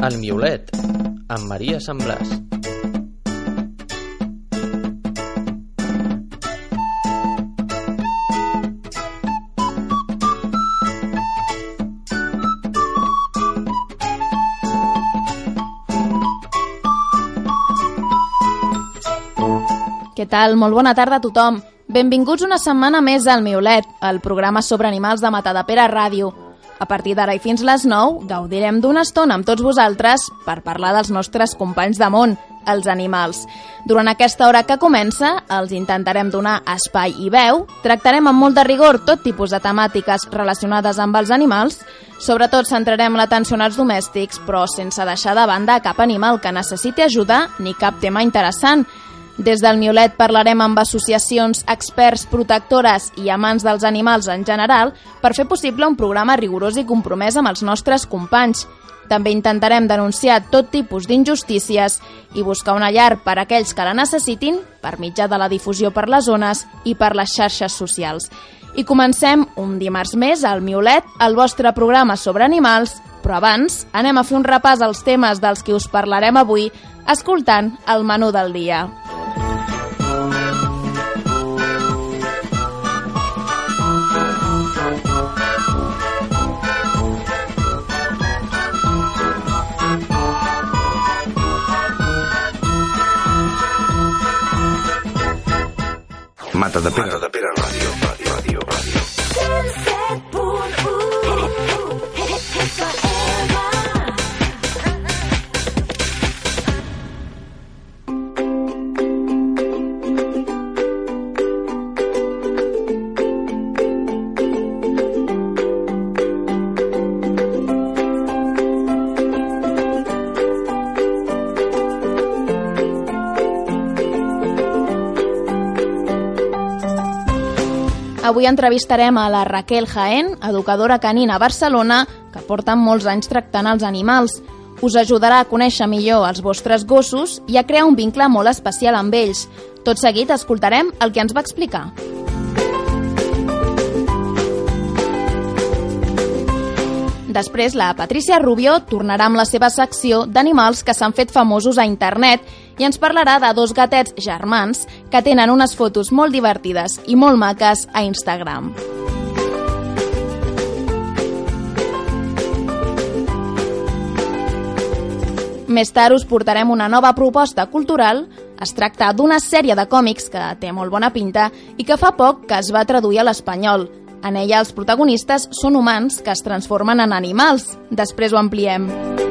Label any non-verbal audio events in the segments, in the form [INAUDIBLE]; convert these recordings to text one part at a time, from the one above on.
El Miolet, amb Maria Samblàs. Què tal? Molt bona tarda a tothom. Benvinguts una setmana més al Miolet, el programa sobre animals de Matadepera Ràdio. A partir d'ara i fins les 9 gaudirem d'una estona amb tots vosaltres per parlar dels nostres companys de món, els animals. Durant aquesta hora que comença, els intentarem donar espai i veu, tractarem amb molt de rigor tot tipus de temàtiques relacionades amb els animals, sobretot centrarem l'atenció en els domèstics, però sense deixar de banda cap animal que necessiti ajuda ni cap tema interessant, des del Miolet parlarem amb associacions, experts, protectores i amants dels animals en general per fer possible un programa rigorós i compromès amb els nostres companys. També intentarem denunciar tot tipus d'injustícies i buscar una llar per a aquells que la necessitin per mitjà de la difusió per les zones i per les xarxes socials. I comencem un dimarts més al Miolet, el vostre programa sobre animals, però abans anem a fer un repàs als temes dels que us parlarem avui escoltant el menú del dia. Mata de Pere. Mata de Pere ràdio, Avui entrevistarem a la Raquel Jaén, educadora canina a Barcelona, que porta molts anys tractant els animals. Us ajudarà a conèixer millor els vostres gossos i a crear un vincle molt especial amb ells. Tot seguit escoltarem el que ens va explicar. Després, la Patricia Rubio tornarà amb la seva secció d'animals que s'han fet famosos a internet i ens parlarà de dos gatets germans que tenen unes fotos molt divertides i molt maques a Instagram. Més tard us portarem una nova proposta cultural. Es tracta d'una sèrie de còmics que té molt bona pinta i que fa poc que es va traduir a l'espanyol. En ella els protagonistes són humans que es transformen en animals. Després ho ampliem. I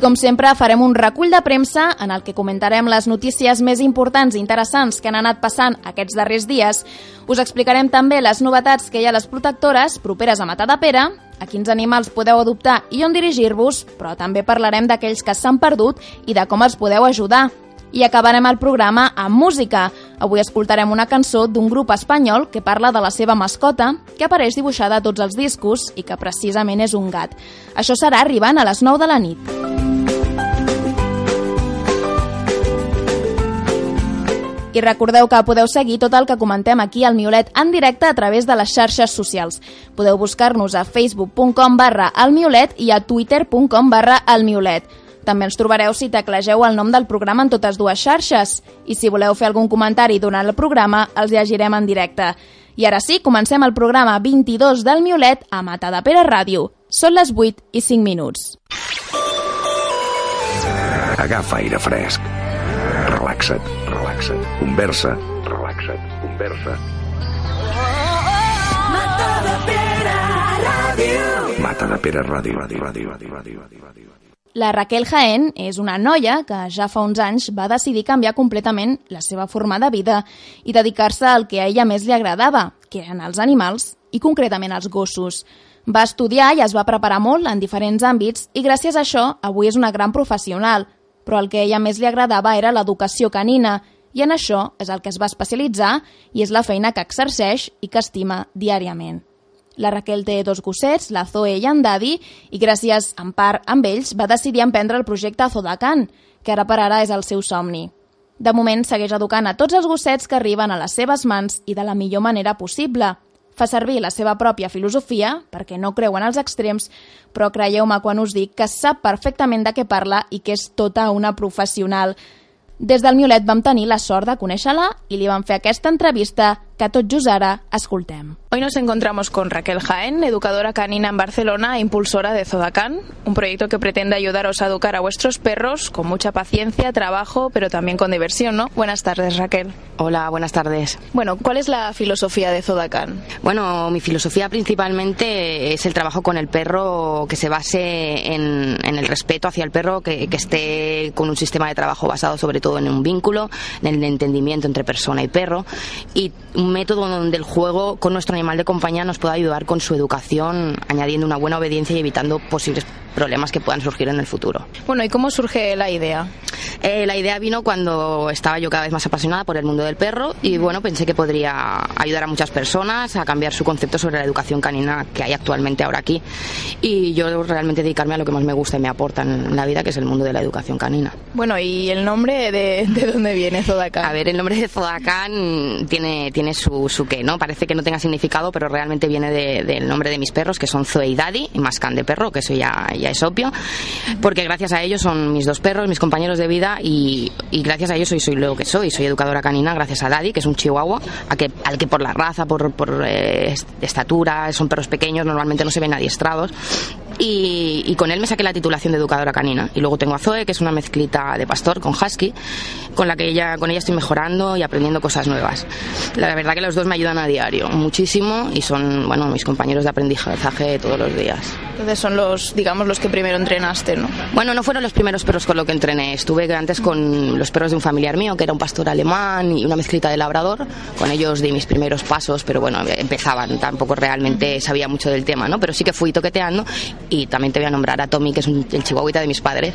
com sempre farem un recull de premsa en el que comentarem les notícies més importants i interessants que han anat passant aquests darrers dies. Us explicarem també les novetats que hi ha a les protectores properes a Matadepera, a quins animals podeu adoptar i on dirigir-vos, però també parlarem d'aquells que s'han perdut i de com els podeu ajudar. I acabarem el programa amb música. Avui escoltarem una cançó d'un grup espanyol que parla de la seva mascota, que apareix dibuixada a tots els discos i que precisament és un gat. Això serà arribant a les 9 de la nit. I recordeu que podeu seguir tot el que comentem aquí al Miolet en directe a través de les xarxes socials. Podeu buscar-nos a facebook.com barra almiolet i a twitter.com barra almiolet. També ens trobareu si teclegeu el nom del programa en totes dues xarxes. I si voleu fer algun comentari durant el programa, els llegirem en directe. I ara sí, comencem el programa 22 del Miolet a Mata de Pere Ràdio. Són les 8 i 5 minuts. Agafa aire fresc. Relaxa't, relaxa't. Conversa. Relaxa't, conversa. Mata de Pere Ràdio. Ràdio, ràdio, ràdio, ràdio, ràdio, ràdio. La Raquel Jaén és una noia que ja fa uns anys va decidir canviar completament la seva forma de vida i dedicar-se al que a ella més li agradava, que eren els animals i concretament els gossos. Va estudiar i es va preparar molt en diferents àmbits i gràcies a això avui és una gran professional, però el que a ella més li agradava era l'educació canina i en això és el que es va especialitzar i és la feina que exerceix i que estima diàriament. La Raquel té dos gossets, la Zoe i en Daddy, i gràcies en part amb ells va decidir emprendre el projecte Zodacan, que ara per ara és el seu somni. De moment segueix educant a tots els gossets que arriben a les seves mans i de la millor manera possible. fa servir la seva pròpia filosofia, perquè no creu en els extrems, però creieu-me quan us dic que sap perfectament de què parla i que és tota una professional. Des del Miolet vam tenir la sort de conèixer-la i li vam fer aquesta entrevista que tot just ara escoltem. Hoy nos encontramos con Raquel Jaén, educadora canina en Barcelona e impulsora de Zodacan, un proyecto que pretende ayudaros a educar a vuestros perros con mucha paciencia, trabajo, pero también con diversión, ¿no? Buenas tardes, Raquel. Hola, buenas tardes. Bueno, ¿cuál es la filosofía de Zodacan? Bueno, mi filosofía principalmente es el trabajo con el perro que se base en, en el respeto hacia el perro, que, que, esté con un sistema de trabajo basado sobre todo en un vínculo, en el entendimiento entre persona y perro y un método donde el juego con nuestro animal de compañía nos pueda ayudar con su educación, añadiendo una buena obediencia y evitando posibles problemas que puedan surgir en el futuro. Bueno, ¿y cómo surge la idea? Eh, la idea vino cuando estaba yo cada vez más apasionada por el mundo del perro y bueno, pensé que podría ayudar a muchas personas a cambiar su concepto sobre la educación canina que hay actualmente ahora aquí y yo realmente dedicarme a lo que más me gusta y me aporta en la vida, que es el mundo de la educación canina. Bueno, ¿y el nombre de, de dónde viene Zodacan? A ver, el nombre de Zodacan tiene, tiene su, su qué, ¿no? Parece que no tenga significado, pero realmente viene de, del nombre de mis perros, que son Zoe y Daddy, y Mascan de perro, que eso ya, ya es obvio, porque gracias a ellos son mis dos perros, mis compañeros de vida, y, gracias a ellos soy, soy lo que soy. Soy educadora canina gracias a Daddy, que es un chihuahua, a que, al que por la raza, por, por eh, estatura, son perros pequeños, normalmente no se ven adiestrados. Y, y, con él me saqué la titulación de educadora canina. Y luego tengo a Zoe, que es una mezclita de pastor con husky, con la que ella, con ella estoy mejorando y aprendiendo cosas nuevas. La verdad que los dos me ayudan a diario, muchísimo, y son, bueno, mis compañeros de aprendizaje todos los días. Entonces son los, digamos, los que primero entrenaste, ¿no? Bueno, no fueron los primeros perros con los que entrené. Estuve antes con los perros de un familiar mío, que era un pastor alemán y una mezclita de labrador. Con ellos di mis primeros pasos, pero bueno, empezaban. Tampoco realmente sabía mucho del tema, ¿no? Pero sí que fui toqueteando y también te voy a nombrar a Tommy, que es un, el chihuahuita de mis padres,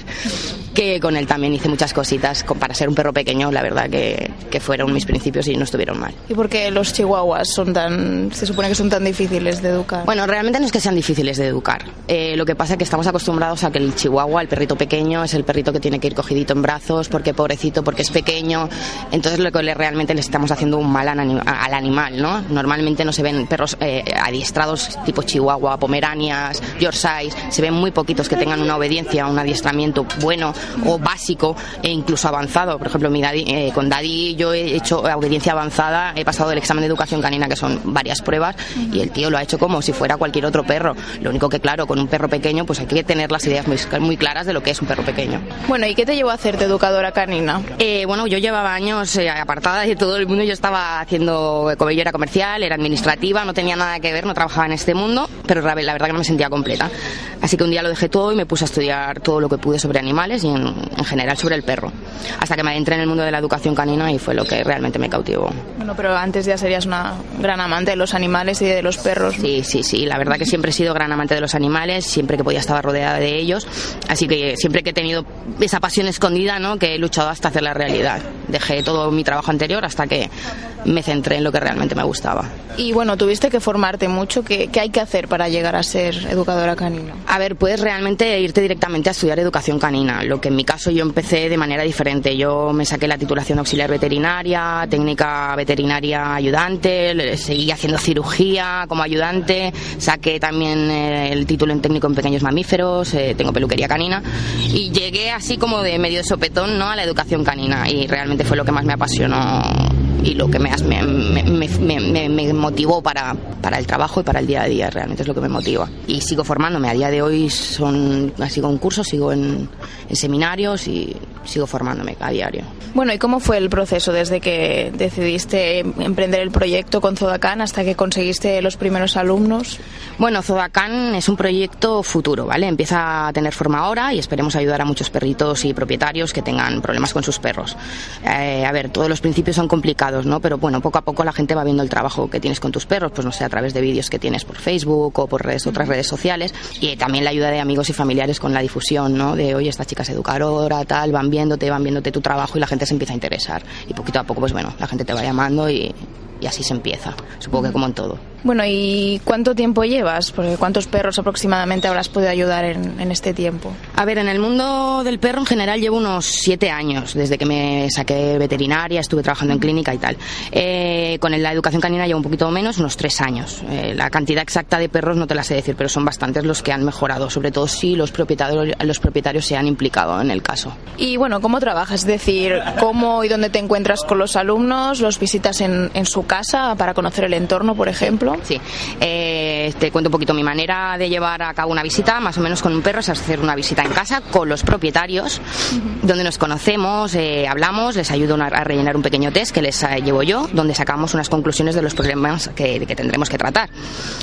que con él también hice muchas cositas para ser un perro pequeño. La verdad que, que fueron mis principios y no estuvieron mal. ¿Y por qué los chihuahuas son tan, se supone que son tan difíciles de educar? Bueno, realmente no es que sean difíciles de educar. Eh, lo que pasa es que estamos acostumbrados a que el chihuahua, el perrito pequeño, es el perrito que tiene que ir cogidito en brazos, porque pobrecito, porque es pequeño. Entonces lo que le, realmente le estamos haciendo un mal al, al animal, ¿no? Normalmente no se ven perros eh, adiestrados tipo chihuahua, pomeranias, yorkshire, se ven muy poquitos que tengan una obediencia, un adiestramiento bueno o básico e incluso avanzado. Por ejemplo, mi daddy, eh, con Daddy yo he hecho obediencia avanzada, he pasado el examen de educación canina, que son varias pruebas, y el tío lo ha hecho como si fuera cualquier otro perro. Lo único que, claro, con un perro pequeño, pues hay que tener las ideas muy, muy claras de lo que es un perro pequeño. Bueno, ¿y qué te llevó a hacer de educadora canina? Eh, bueno, yo llevaba años eh, apartada de todo el mundo. Yo estaba haciendo era comercial, era administrativa, no tenía nada que ver, no trabajaba en este mundo, pero la verdad que no me sentía completa. Así que un día lo dejé todo y me puse a estudiar todo lo que pude sobre animales y en, en general sobre el perro. Hasta que me adentré en el mundo de la educación canina y fue lo que realmente me cautivó. Bueno, pero antes ya serías una gran amante de los animales y de los perros. Sí, sí, sí. La verdad que siempre he sido gran amante de los animales, siempre que podía estar rodeada de ellos. Así que siempre que he tenido esa pasión escondida, ¿no? Que he luchado hasta hacer la realidad. Dejé todo mi trabajo anterior hasta que me centré en lo que realmente me gustaba. Y bueno, tuviste que formarte mucho. ¿Qué, qué hay que hacer para llegar a ser educadora canina? A ver, puedes realmente irte directamente a estudiar educación canina. Lo que en mi caso yo empecé de manera diferente. Yo me saqué la titulación auxiliar veterinaria, técnica veterinaria ayudante, seguí haciendo cirugía como ayudante, saqué también eh, el título en técnico en pequeños mamíferos, eh, tengo peluquería canina y llegué así como de medio sopetón ¿no? a la educación canina y realmente fue lo que más me apasionó y lo que me, me, me, me motivó para, para, el trabajo y para el día a día, realmente es lo que me motiva. Y sigo formándome, a día de hoy son, sigo en cursos, sigo en, en seminarios y sigo formándome a diario. Bueno, ¿y cómo fue el proceso desde que decidiste emprender el proyecto con Zodacan hasta que conseguiste los primeros alumnos? Bueno, Zodacan es un proyecto futuro, ¿vale? Empieza a tener forma ahora y esperemos ayudar a muchos perritos y propietarios que tengan problemas con sus perros. Eh, a ver, todos los principios son complicados, ¿no? Pero bueno, poco a poco la gente va viendo el trabajo que tienes con tus perros, pues no sé, a través de vídeos que tienes por Facebook o por redes, otras redes sociales y también la ayuda de amigos y familiares con la difusión, ¿no? De, oye, esta chica es educadora, tal, van viéndote, van viéndote tu trabajo y la gente se empieza a interesar. Y poquito a poco, pues bueno, la gente te va llamando y, y así se empieza. Supongo que como en todo. Bueno, ¿y cuánto tiempo llevas? Porque ¿cuántos perros aproximadamente habrás podido ayudar en, en, este tiempo? A ver, en el mundo del perro en general llevo unos siete años, desde que me saqué veterinaria, estuve trabajando en clínica y tal. Eh, con la educación canina llevo un poquito menos, unos tres años. Eh, la cantidad exacta de perros no te la sé decir, pero son bastantes los que han mejorado, sobre todo si los propietarios, los propietarios se han implicado en el caso. Y bueno, ¿cómo trabajas? Es decir, ¿cómo y dónde te encuentras con los alumnos? ¿Los visitas en, en su casa para conocer el entorno, por ejemplo? Sí, eh, te cuento un poquito mi manera de llevar a cabo una visita, más o menos con un perro, es hacer una visita en casa con los propietarios, donde nos conocemos, eh, hablamos, les ayudo a rellenar un pequeño test que les eh, llevo yo, donde sacamos unas conclusiones de los problemas que, que tendremos que tratar.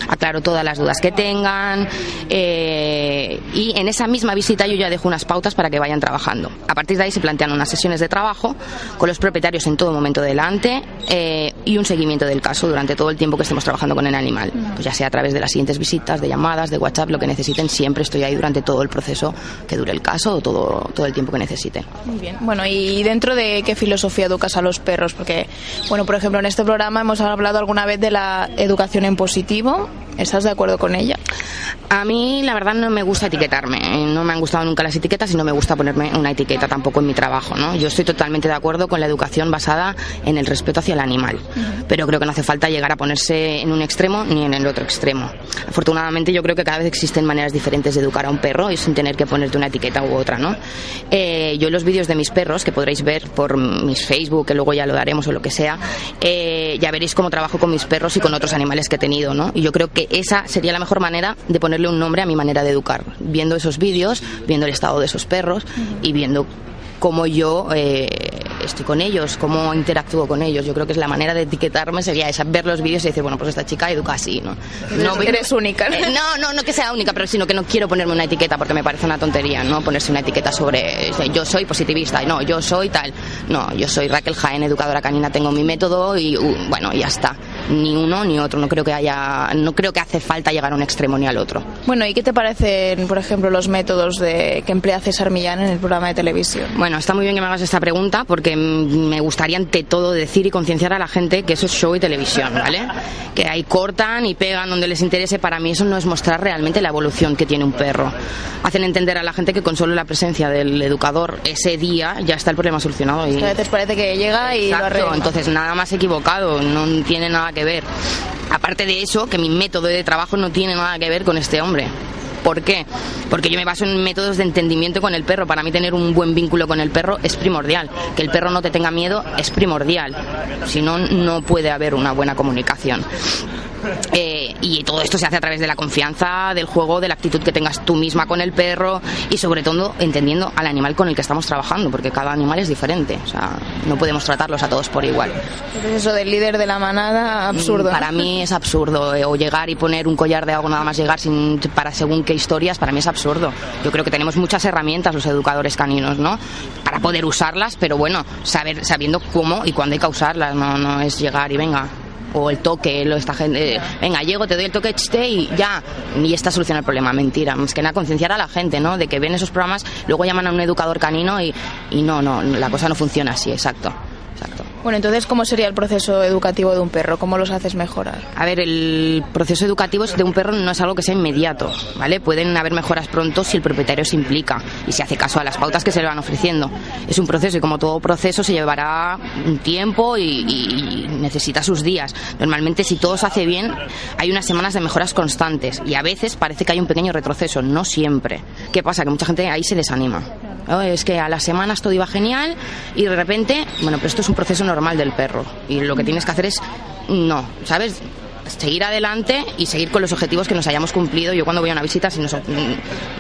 Aclaro todas las dudas que tengan eh, y en esa misma visita yo ya dejo unas pautas para que vayan trabajando. A partir de ahí se plantean unas sesiones de trabajo con los propietarios en todo momento delante eh, y un seguimiento del caso durante todo el tiempo que estemos trabajando con el animal. Pues ya sea a través de las siguientes visitas, de llamadas, de WhatsApp, lo que necesiten, siempre estoy ahí durante todo el proceso que dure el caso o todo, todo el tiempo que necesiten. Muy bien. Bueno, ¿y dentro de qué filosofía educas a los perros? Porque, bueno, por ejemplo, en este programa hemos hablado alguna vez de la educación en positivo. ¿Estás de acuerdo con ella? A mí, la verdad, no me gusta etiquetarme. No me han gustado nunca las etiquetas y no me gusta ponerme una etiqueta tampoco en mi trabajo. ¿no? Yo estoy totalmente de acuerdo con la educación basada en el respeto hacia el animal. Uh -huh. Pero creo que no hace falta llegar a ponerse en un extremo ni en el otro extremo. Afortunadamente, yo creo que cada vez existen maneras diferentes de educar a un perro y sin tener que ponerte una etiqueta u otra. ¿no? Eh, yo, en los vídeos de mis perros, que podréis ver por mis Facebook, que luego ya lo daremos o lo que sea, eh, ya veréis cómo trabajo con mis perros y con otros animales que he tenido. ¿no? Y yo creo que esa sería la mejor manera de ponerle un nombre a mi manera de educar, viendo esos vídeos, viendo el estado de esos perros y viendo cómo yo eh, estoy con ellos, cómo interactúo con ellos. Yo creo que es la manera de etiquetarme sería esa, ver los vídeos y decir, bueno, pues esta chica educa así, ¿no? No, eres única. ¿no? [LAUGHS] no, no, no que sea única, pero sino que no quiero ponerme una etiqueta porque me parece una tontería, ¿no? Ponerse una etiqueta sobre yo soy positivista, no, yo soy tal. No, yo soy Raquel Jaén, educadora canina, tengo mi método y uh, bueno, ya está. Ni uno ni otro, no creo que haya no creo que hace falta llegar a un extremo ni al otro. Bueno, ¿y qué te parecen, por ejemplo, los métodos de que emplea César Millán en el programa de televisión? Bueno, está muy bien que me hagas esta pregunta porque me gustaría ante todo decir y concienciar a la gente que eso es show y televisión, ¿vale? Que ahí cortan y pegan donde les interese. Para mí eso no es mostrar realmente la evolución que tiene un perro. Hacen entender a la gente que con solo la presencia del educador ese día ya está el problema solucionado. Y... A veces parece que llega y Exacto, lo arregla. entonces nada más equivocado, no tiene nada que ver. Aparte de eso, que mi método de trabajo no tiene nada que ver con este hombre. ¿Por qué? Porque yo me baso en métodos de entendimiento con el perro. Para mí tener un buen vínculo con el perro es primordial. Que el perro no te tenga miedo es primordial. Si no, no puede haber una buena comunicación. Eh, y todo esto se hace a través de la confianza, del juego, de la actitud que tengas tú misma con el perro y sobre todo entendiendo al animal con el que estamos trabajando, porque cada animal es diferente, o sea, no podemos tratarlos a todos por igual. Entonces eso del líder de la manada, absurdo. Para mí es absurdo, eh, o llegar y poner un collar de algo nada más llegar sin, para según qué historias, para mí es absurdo. Yo creo que tenemos muchas herramientas los educadores caninos, ¿no? Para poder usarlas, pero bueno, saber, sabiendo cómo y cuándo hay que usarlas, no, no es llegar y venga, o el toque, lo, esta gente, eh, venga, llego, te doy el toque chiste y ya, y esta soluciona el problema, mentira, más que nada concienciar a la gente, ¿no? De que ven esos programas, luego llaman a un educador canino y, y no, no, la cosa no funciona así, exacto. Bueno, entonces, ¿cómo sería el proceso educativo de un perro? ¿Cómo los haces mejorar? A ver, el proceso educativo de un perro no es algo que sea inmediato, ¿vale? Pueden haber mejoras pronto si el propietario se implica y se hace caso a las pautas que se le van ofreciendo. Es un proceso y como todo proceso se llevará un tiempo y, y, necesita sus días. Normalmente, si todo se hace bien, hay unas semanas de mejoras constantes y a veces parece que hay un pequeño retroceso, no siempre. ¿Qué pasa? Que mucha gente ahí se desanima. ¿no? Es que a las semanas todo iba genial y de repente, bueno, pero esto es un proceso normal del perro y lo que tienes que hacer es no, ¿sabes? Seguir adelante y seguir con los objetivos que nos hayamos cumplido. Yo cuando voy a una visita, si nos,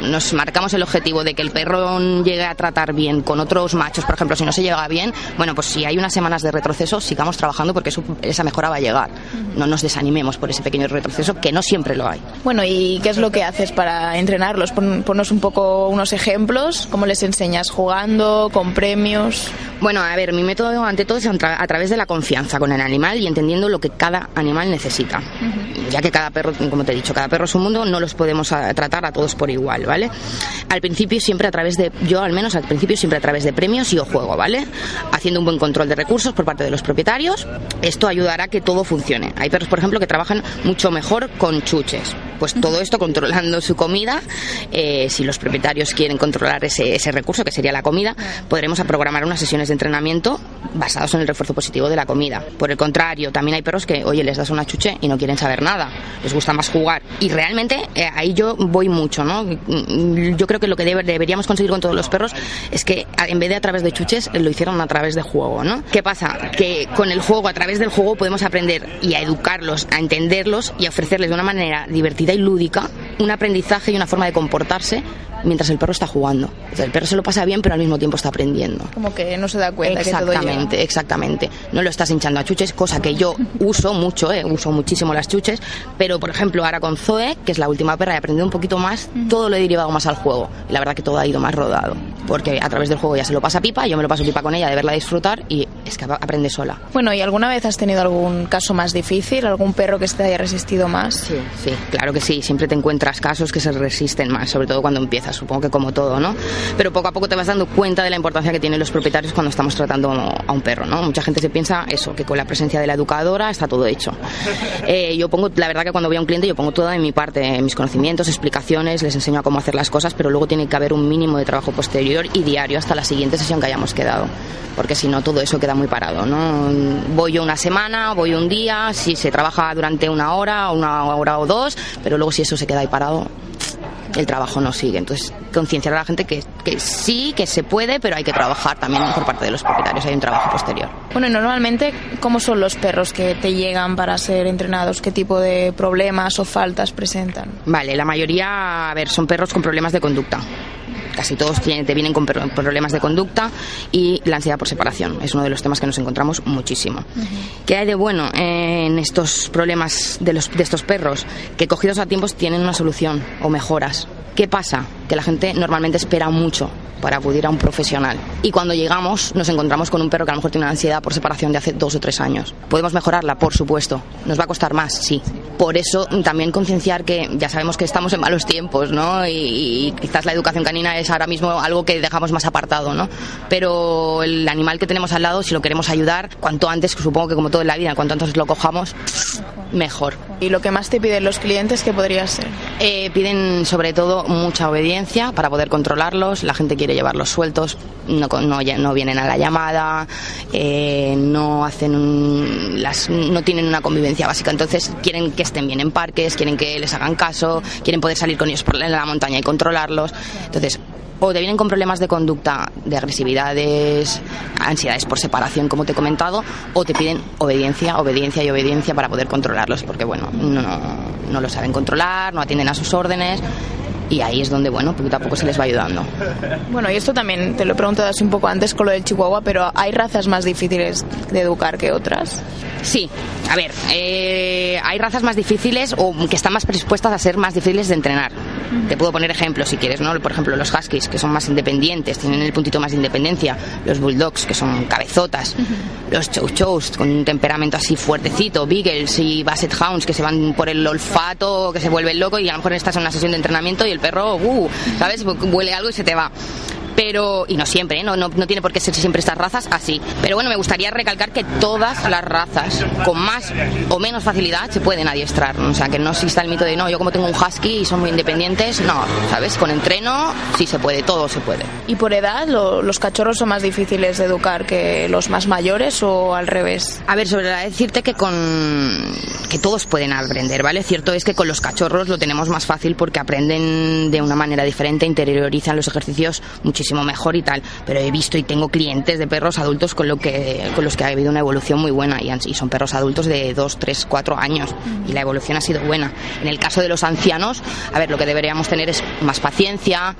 nos, marcamos el objetivo de que el perro llegue a tratar bien con otros machos, por ejemplo, si no se llega bien, bueno, pues si hay unas semanas de retroceso, sigamos trabajando porque eso, esa mejora va a llegar. No nos desanimemos por ese pequeño retroceso, que no siempre lo hay. Bueno, ¿y qué es lo que haces para entrenarlos? Pon, ponnos un poco unos ejemplos, ¿cómo les enseñas? ¿Jugando? ¿Con premios? Bueno, a ver, mi método ante todo es a través de la confianza con el animal y entendiendo lo que cada animal necesita. Ya que cada perro, como te he dicho, cada perro es un mundo, no los podemos a- tratar a todos por igual, ¿vale? Al principio siempre a través de, yo al menos al principio siempre a través de premios y juego, ¿vale? Haciendo un buen control de recursos por parte de los propietarios, esto ayudará a que todo funcione. Hay perros, por ejemplo, que trabajan mucho mejor con chuches. Pues todo esto controlando su comida, eh, si los propietarios quieren controlar ese, recurso, que sería la comida, podremos programar unas sesiones de entrenamiento basados en el refuerzo positivo de la comida. Por el contrario, también hay perros que, oye, les das una chuche y no quieren saber nada, les gusta más jugar. Y realmente eh, ahí yo voy mucho, ¿no? Mm, Yo creo que lo que debe- deberíamos conseguir con todos los perros es que en vez de a través de chuches, lo hicieran a través de juego, ¿no? ¿Qué pasa? Que con el juego, a través del juego, podemos aprender y a educarlos, a entenderlos y a ofrecerles de una manera divertida lúdica un aprendizaje y una forma de comportarse mientras el perro está jugando. El perro se lo pasa bien, pero al mismo tiempo está aprendiendo. Como que no se da cuenta que todo. Exactamente, exactamente. No lo estás hinchando a chuches, cosa que yo uso mucho, eh, uso muchísimo las chuches, pero por ejemplo ahora con Zoe, que es la última perra, he aprendido un poquito más, todo lo he derivado más al juego. La verdad que todo ha ido más rodado, porque a través del juego ya se lo pasa pipa, yo me lo paso pipa con ella, de verla disfrutar y es que aprende sola. Bueno, ¿y alguna vez has tenido algún caso más difícil? ¿Algún perro que se te haya resistido más? Sí, sí, claro que sí. Siempre te encuentras casos que se resisten más, sobre todo cuando empiezas, supongo que como todo, ¿no? Pero poco a poco te vas dando cuenta de la importancia que tienen los propietarios cuando estamos tratando a un perro, ¿no? Mucha gente se piensa eso, que con la presencia de la educadora está todo hecho. Eh, yo pongo, la verdad que cuando voy a un cliente yo pongo toda de mi parte, mis conocimientos, explicaciones, les enseño a cómo hacer las cosas, pero luego tiene que haber un mínimo de trabajo posterior y diario hasta la siguiente sesión que hayamos quedado. Porque si no, todo eso queda muy parado, ¿no? Voy yo una semana, voy un día, si se trabaja durante una hora, una hora o dos, pero luego si eso se queda ahí parado, el trabajo no sigue. Entonces, concienciar a la gente que, que sí, que se puede, pero hay que trabajar también por parte de los propietarios, hay un trabajo posterior. Bueno, y normalmente, ¿cómo son los perros que te llegan para ser entrenados? ¿Qué tipo de problemas o faltas presentan? Vale, la mayoría, a ver, son perros con problemas de conducta. Casi todos tienen- te vienen con problemas de conducta y la ansiedad por separación. Es uno de los temas que nos encontramos muchísimo. ¿Qué hay de bueno en estos problemas de, los, de estos perros? Que cogidos a tiempos tienen una solución o mejoras. ¿Qué pasa? Que la gente normalmente espera mucho para acudir a un profesional. Y cuando llegamos nos encontramos con un perro que a lo mejor tiene una ansiedad por separación de hace dos o tres años. ¿Podemos mejorarla? Por supuesto. ¿Nos va a costar más? Sí. Por eso también concienciar que ya sabemos que estamos en malos tiempos, ¿no? Y, y quizás la educación canina es ahora mismo algo que dejamos más apartado, ¿no? Pero el animal que tenemos al lado, si lo queremos ayudar, cuanto antes, supongo que como todo en la vida, cuanto antes lo cojamos, mejor. ¿Y lo que más te piden los clientes qué podría ser? Eh, piden sobre todo mucha obediencia para poder controlarlos. La gente quiere llevarlos sueltos, no, no, no vienen a la llamada, eh, no hacen un- las, no tienen una convivencia básica. Entonces quieren que estén bien en parques, quieren que les hagan caso, quieren poder salir con ellos por la montaña y controlarlos. Entonces o te vienen con problemas de conducta, de agresividades, ansiedades por separación, como te he comentado, o te piden obediencia, obediencia y obediencia para poder controlarlos, porque bueno, no, no lo saben controlar, no atienden a sus órdenes. Y ahí es donde, bueno, poquito a poco se les va ayudando. Bueno, y esto también te lo he preguntado así un poco antes con lo del chihuahua, pero ¿hay razas más difíciles de educar que otras? Sí, a ver, eh, hay razas más difíciles o que están más predispuestas a ser más difíciles de entrenar. Te puedo poner ejemplos si quieres, ¿no? Por ejemplo, los huskies, que son más independientes, tienen el puntito más de independencia. Los bulldogs, que son cabezotas. Los chow chows, con un temperamento así fuertecito. Beagles y basset hounds, que se van por el olfato, que se vuelven locos y a lo mejor estás en una sesión de entrenamiento y el perro, uh, ¿sabes? Huele algo y se te va pero y no siempre ¿eh? no, no, no tiene por qué ser siempre estas razas así pero bueno me gustaría recalcar que todas las razas con más o menos facilidad se pueden adiestrar o sea que no exista el mito de no yo como tengo un husky y son muy independientes no sabes con entreno sí se puede todo se puede ¿Y por edad lo- los cachorros son más difíciles de educar que los más mayores o al revés? A ver, sobre la decirte que con que todos pueden aprender, ¿vale? Cierto es que con los cachorros lo tenemos más fácil porque aprenden de una manera diferente, interiorizan los ejercicios muchísimo mejor y tal. Pero he visto y tengo clientes de perros adultos con lo que con los que ha habido una evolución muy buena y, son perros adultos de 2, 3, 4 años y la evolución ha sido buena. En el caso de los ancianos, a ver, lo que deberíamos tener es más paciencia,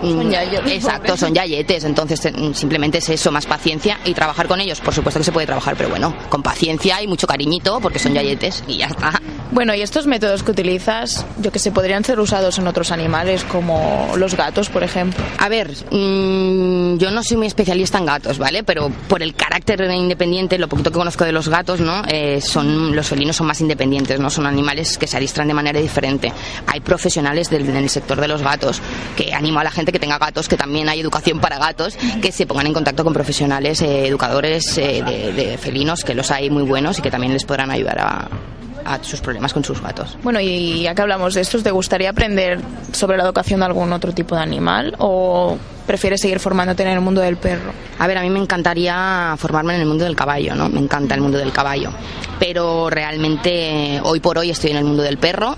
Son Mm, yayos, Exacto, son yayetes. Entonces, eh, simplemente es eso, más paciencia y trabajar con ellos. Por supuesto que se puede trabajar, pero bueno, con paciencia y mucho cariñito porque son yayetes y ya está. Bueno, y estos métodos que utilizas, yo que sé, podrían ser usados en otros animales como los gatos, por ejemplo. A ver, mm, yo no soy muy especialista en gatos, ¿vale? Pero por el carácter independiente, lo poquito que conozco de los gatos, ¿no? Eh, son, los felinos son más independientes, ¿no? Son animales que se adiestran de manera diferente. Hay profesionales del, del sector de los gatos, que animo a la gente que tenga gatos, que también hay educación para gatos, que se pongan en contacto con profesionales, eh, educadores eh, de, de felinos, que los hay muy buenos y que también les podrán ayudar a, a sus problemas con sus gatos. Bueno, y ya que hablamos de esto, ¿te gustaría aprender sobre la educación de algún otro tipo de animal o prefieres seguir formándote en el mundo del perro? A ver, a mí me encantaría formarme en el mundo del caballo, ¿no? Me encanta el mundo del caballo. Pero realmente hoy por hoy estoy en el mundo del perro.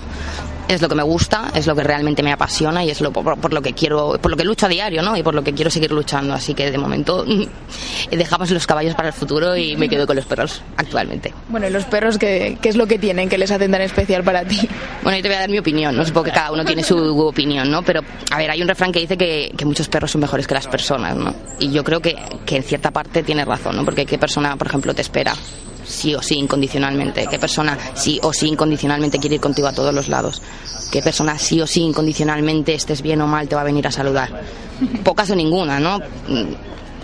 Es lo que me gusta, es lo que realmente me apasiona y es lo por, por lo que quiero, por lo que lucho a diario, ¿no? Y por lo que quiero seguir luchando. Así que de momento [LAUGHS] dejamos los caballos para el futuro y me quedo con los perros actualmente. Bueno, ¿y los perros qué, qué es lo que tienen que les hacen tan especial para ti? Bueno, yo te voy a dar mi opinión, ¿no? Supongo que cada uno tiene su opinión, ¿no? Pero, a ver, hay un refrán que dice que, que muchos perros son mejores que las personas, ¿no? Y yo creo que, que en cierta parte tiene razón, ¿no? Porque qué persona, por ejemplo, te espera sí o sí incondicionalmente, qué persona sí o sí incondicionalmente quiere ir contigo a todos los lados, qué persona sí o sí incondicionalmente estés bien o mal te va a venir a saludar. Pocas o ninguna, ¿no?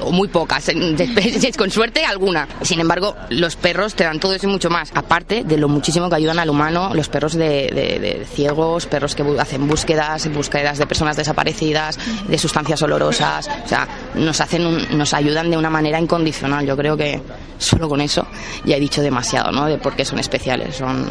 O muy pocas, [LAUGHS] con suerte alguna. Sin embargo, los perros te dan todo eso y mucho más. Aparte de lo muchísimo que ayudan al humano, los perros de, de- de ciegos, perros que hacen búsquedas, búsquedas de personas desaparecidas, de sustancias olorosas, o sea, nos hacen, un- nos ayudan de una manera incondicional. Yo creo que solo con eso ya he dicho demasiado, ¿no? De por qué son especiales, son,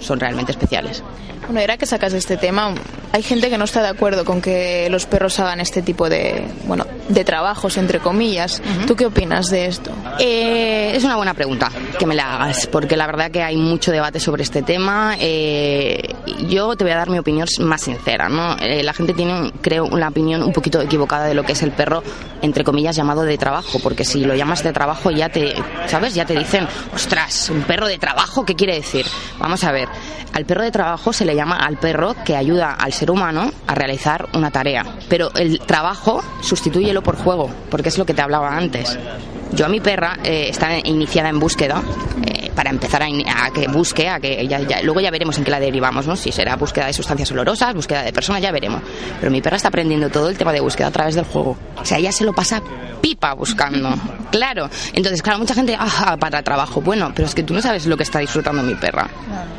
son realmente especiales. Bueno, y ahora que sacas este tema, hay gente que no está de acuerdo con que los perros hagan este tipo de, bueno, de trabajos, entre comillas. ¿Tú qué opinas de esto? Eh, es una buena pregunta que me la hagas, porque la verdad que hay mucho debate sobre este tema. Eh, yo te voy a dar mi opinión más sincera, ¿no? Eh, la gente tiene, creo, una opinión un poquito equivocada de lo que es el perro, entre comillas, llamado de trabajo, porque si lo llamas de trabajo ya te, ¿sabes? Ya te dicen, ostras, un perro de trabajo, ¿qué quiere decir? Vamos a ver, al perro de trabajo se le llama al perro que ayuda al ser humano a realizar una tarea, pero el trabajo sustitúyelo por juego, porque es lo que te hablaba antes. Yo a mi perra eh, está iniciada en búsqueda eh, para empezar a, in- a que busque, a que ya, ya- luego ya veremos en qué la derivamos, ¿no? Si será búsqueda de sustancias olorosas, búsqueda de personas, ya veremos. Pero mi perra está aprendiendo todo el tema de búsqueda a través del juego. O sea, ella se lo pasa pipa buscando. [LAUGHS] Claro. Entonces, claro, mucha gente, ah, para trabajo. Bueno, pero es que tú no sabes lo que está disfrutando mi perra.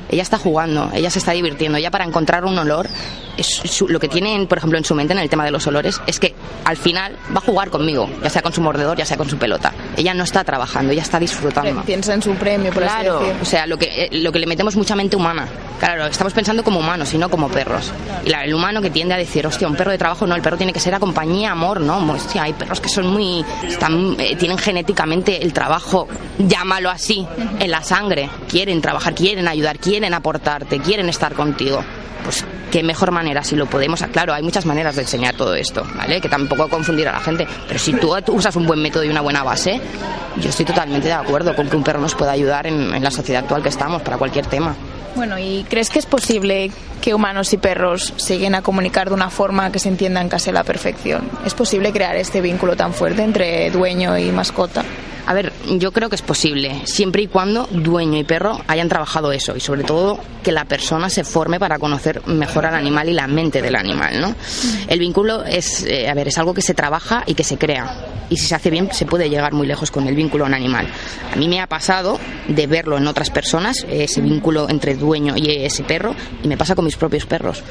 Ella está jugando, ella se está divirtiendo. Ella para encontrar un olor, es su- lo que tiene, por ejemplo, en su mente en el tema de los olores, es que al final va a jugar conmigo, ya sea con su mordedor, ya sea con su pelota. Ella no está trabajando, ella está disfrutando. Piensa en su premio, por Claro, o sea, lo que, eh, lo que le metemos mucha mente humana. Claro, estamos pensando como humanos y no como perros. Y la- el humano que tiende a decir, hostia, un perro de trabajo, no, el perro tiene que ser a compañía, amor, no. Hostia, hay perros que son muy. Están, eh, tienen genéticamente el trabajo, llámalo así, en la sangre. Quieren trabajar, quieren ayudar, quieren aportarte, quieren estar contigo. Pues qué mejor manera, si lo podemos, claro, hay muchas maneras de enseñar todo esto, ¿vale? Que tampoco confundir a la gente, pero si tú, usas un buen método y una buena base, yo estoy totalmente de acuerdo con que un perro nos pueda ayudar en, en la sociedad actual que estamos para cualquier tema. Bueno, ¿y crees que es posible que humanos y perros se lleguen a comunicar de una forma que se entiendan casi a la perfección? ¿Es posible crear este vínculo tan fuerte entre dueño y mascota? A ver, yo creo que es posible, siempre y cuando dueño y perro hayan trabajado eso y sobre todo que la persona se forme para conocer mejor al animal y la mente del animal, ¿no? El vínculo es, eh, a ver, es algo que se trabaja y que se crea y si se hace bien se puede llegar muy lejos con el vínculo a un animal. A mí me ha pasado de verlo en otras personas, ese vínculo entre dueño y ese perro y me pasa con mis propios perros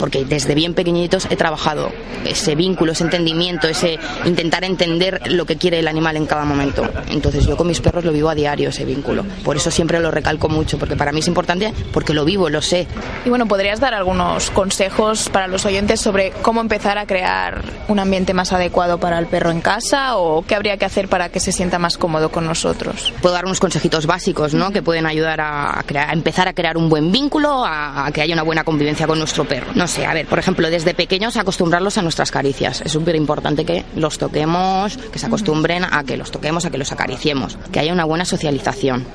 porque desde bien pequeñitos he trabajado ese vínculo, ese entendimiento, ese intentar entender lo que quiere el animal en cada momento. Entonces yo con mis perros lo vivo a diario ese vínculo. Por eso siempre lo recalco mucho, porque para mí es importante porque lo vivo, lo sé. Y bueno, ¿podrías dar algunos consejos para los oyentes sobre cómo empezar a crear un ambiente más adecuado para el perro en casa o qué habría que hacer para que se sienta más cómodo con nosotros? Puedo dar unos consejitos básicos, ¿no? Que pueden ayudar a, crear- a empezar a crear un buen vínculo, a, a que haya una buena convivencia con nuestro perro. No a ver, por ejemplo, desde pequeños acostumbrarlos a nuestras caricias. Es súper importante que los toquemos, que se acostumbren a que los toquemos, a que los acariciemos. Que haya una buena socialización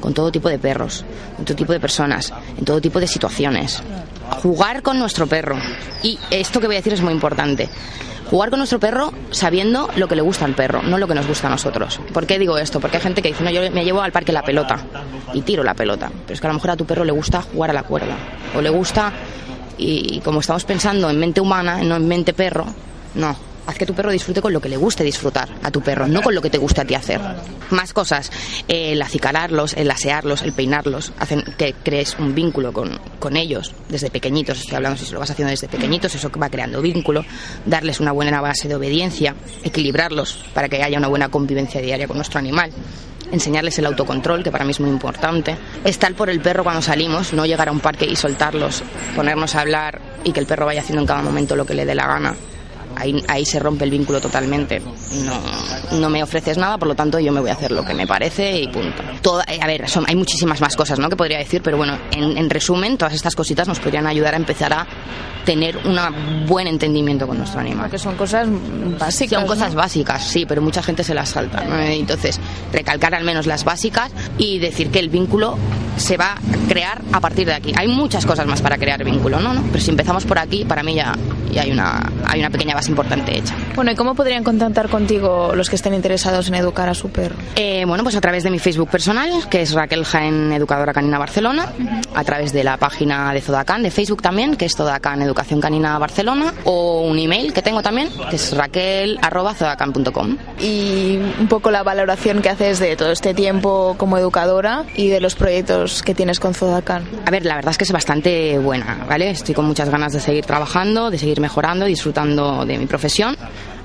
con todo tipo de perros, en todo tipo de personas, en todo tipo de situaciones. jugar con nuestro perro. Y esto que voy a decir es muy importante. Jugar con nuestro perro sabiendo lo que le gusta al perro, no lo que nos gusta a nosotros. ¿Por qué digo esto? Porque hay gente que dice, no, yo me llevo al parque la pelota y tiro la pelota. Pero es que a lo mejor a tu perro le gusta jugar a la cuerda. O le gusta, y como estamos pensando en mente humana, no en mente perro, no, haz que tu perro disfrute con lo que le guste disfrutar a tu perro, no con lo que te guste a ti hacer. Más cosas, el acicalarlos, el asearlos, el peinarlos, hacen que crees un vínculo con, con ellos desde pequeñitos. Estoy hablando si lo vas haciendo desde pequeñitos, eso va creando vínculo, darles una buena base de obediencia, equilibrarlos para que haya una buena convivencia diaria con nuestro animal enseñarles el autocontrol, que para mí es muy importante. Estar por el perro cuando salimos, no llegar a un parque y soltarlos, ponernos a hablar y que el perro vaya haciendo en cada momento lo que le dé la gana ahí, ahí se rompe el vínculo totalmente. No, no me ofreces nada, por lo tanto yo me voy a hacer lo que me parece y punto. Toda, a ver, son, hay muchísimas más cosas ¿no? que podría decir, pero bueno, en, en resumen, todas estas cositas nos podrían ayudar a empezar a tener un buen entendimiento con nuestro animal. Que son cosas básicas. Son cosas ¿no? básicas, sí, pero mucha gente se las salta. ¿no? Entonces, recalcar al menos las básicas y decir que el vínculo se va a crear a partir de aquí. Hay muchas cosas más para crear vínculo, ¿no? ¿no? Pero si empezamos por aquí, para mí ya, ya hay, una, hay una pequeña base importante hecha. Bueno, ¿y cómo podrían contactar contigo los que estén interesados en educar a su perro? Eh, bueno, pues a través de mi Facebook personal, que es Raquel Jaén Educadora Canina Barcelona, a través de la página de Zodacan, de Facebook también, que es Zodacan Educación Canina Barcelona, o un email que tengo también, que es raquel.zodacan.com. Y un poco la valoración que haces de todo este tiempo como educadora y de los proyectos que tienes con Zodacan. A ver, la verdad es que es bastante buena, ¿vale? Estoy con muchas ganas de seguir trabajando, de seguir mejorando, disfrutando de mi profesión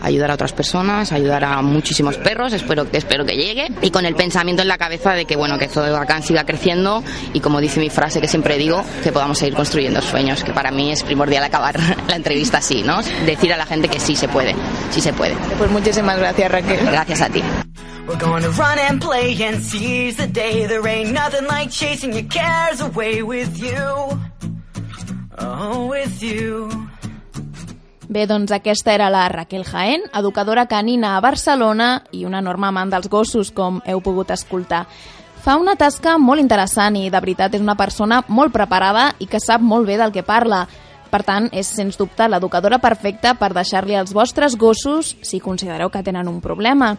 ayudar a otras personas, ayudar a muchísimos perros, espero, espero que llegue, y con el pensamiento en la cabeza de que bueno, que Zodacan siga creciendo y como dice mi frase que siempre digo, que podamos seguir construyendo sueños, que para mí es primordial acabar [LAUGHS] la entrevista así, ¿no? Decir a la gente que sí se puede, sí se puede. Pues muchísimas gracias Raquel. Gracias a ti. We're going to run and play and seize the day. There ain't nothing like chasing your cares away with you. Oh, with you. Bé, doncs aquesta era la Raquel Jaén, educadora canina a Barcelona i una enorme amant dels gossos, com heu pogut escoltar. Fa una tasca molt interessant i, de veritat, és una persona molt preparada i que sap molt bé del que parla. Per tant, és sens dubte l'educadora perfecta per deixar-li als vostres gossos si considereu que tenen un problema.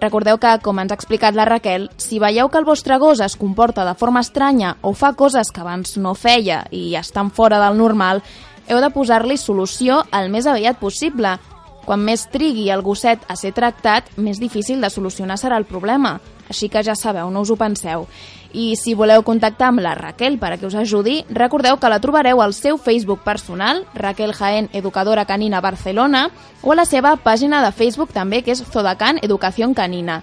Recordeu que, com ens ha explicat la Raquel, si veieu que el vostre gos es comporta de forma estranya o fa coses que abans no feia i estan fora del normal, heu de posar-li solució el més aviat possible. Quan més trigui el gosset a ser tractat, més difícil de solucionar serà el problema. Així que ja sabeu, no us ho penseu. I si voleu contactar amb la Raquel per a que us ajudi, recordeu que la trobareu al seu Facebook personal, Raquel Jaén Educadora Canina Barcelona, o a la seva pàgina de Facebook també, que és Zodacan Educación Canina.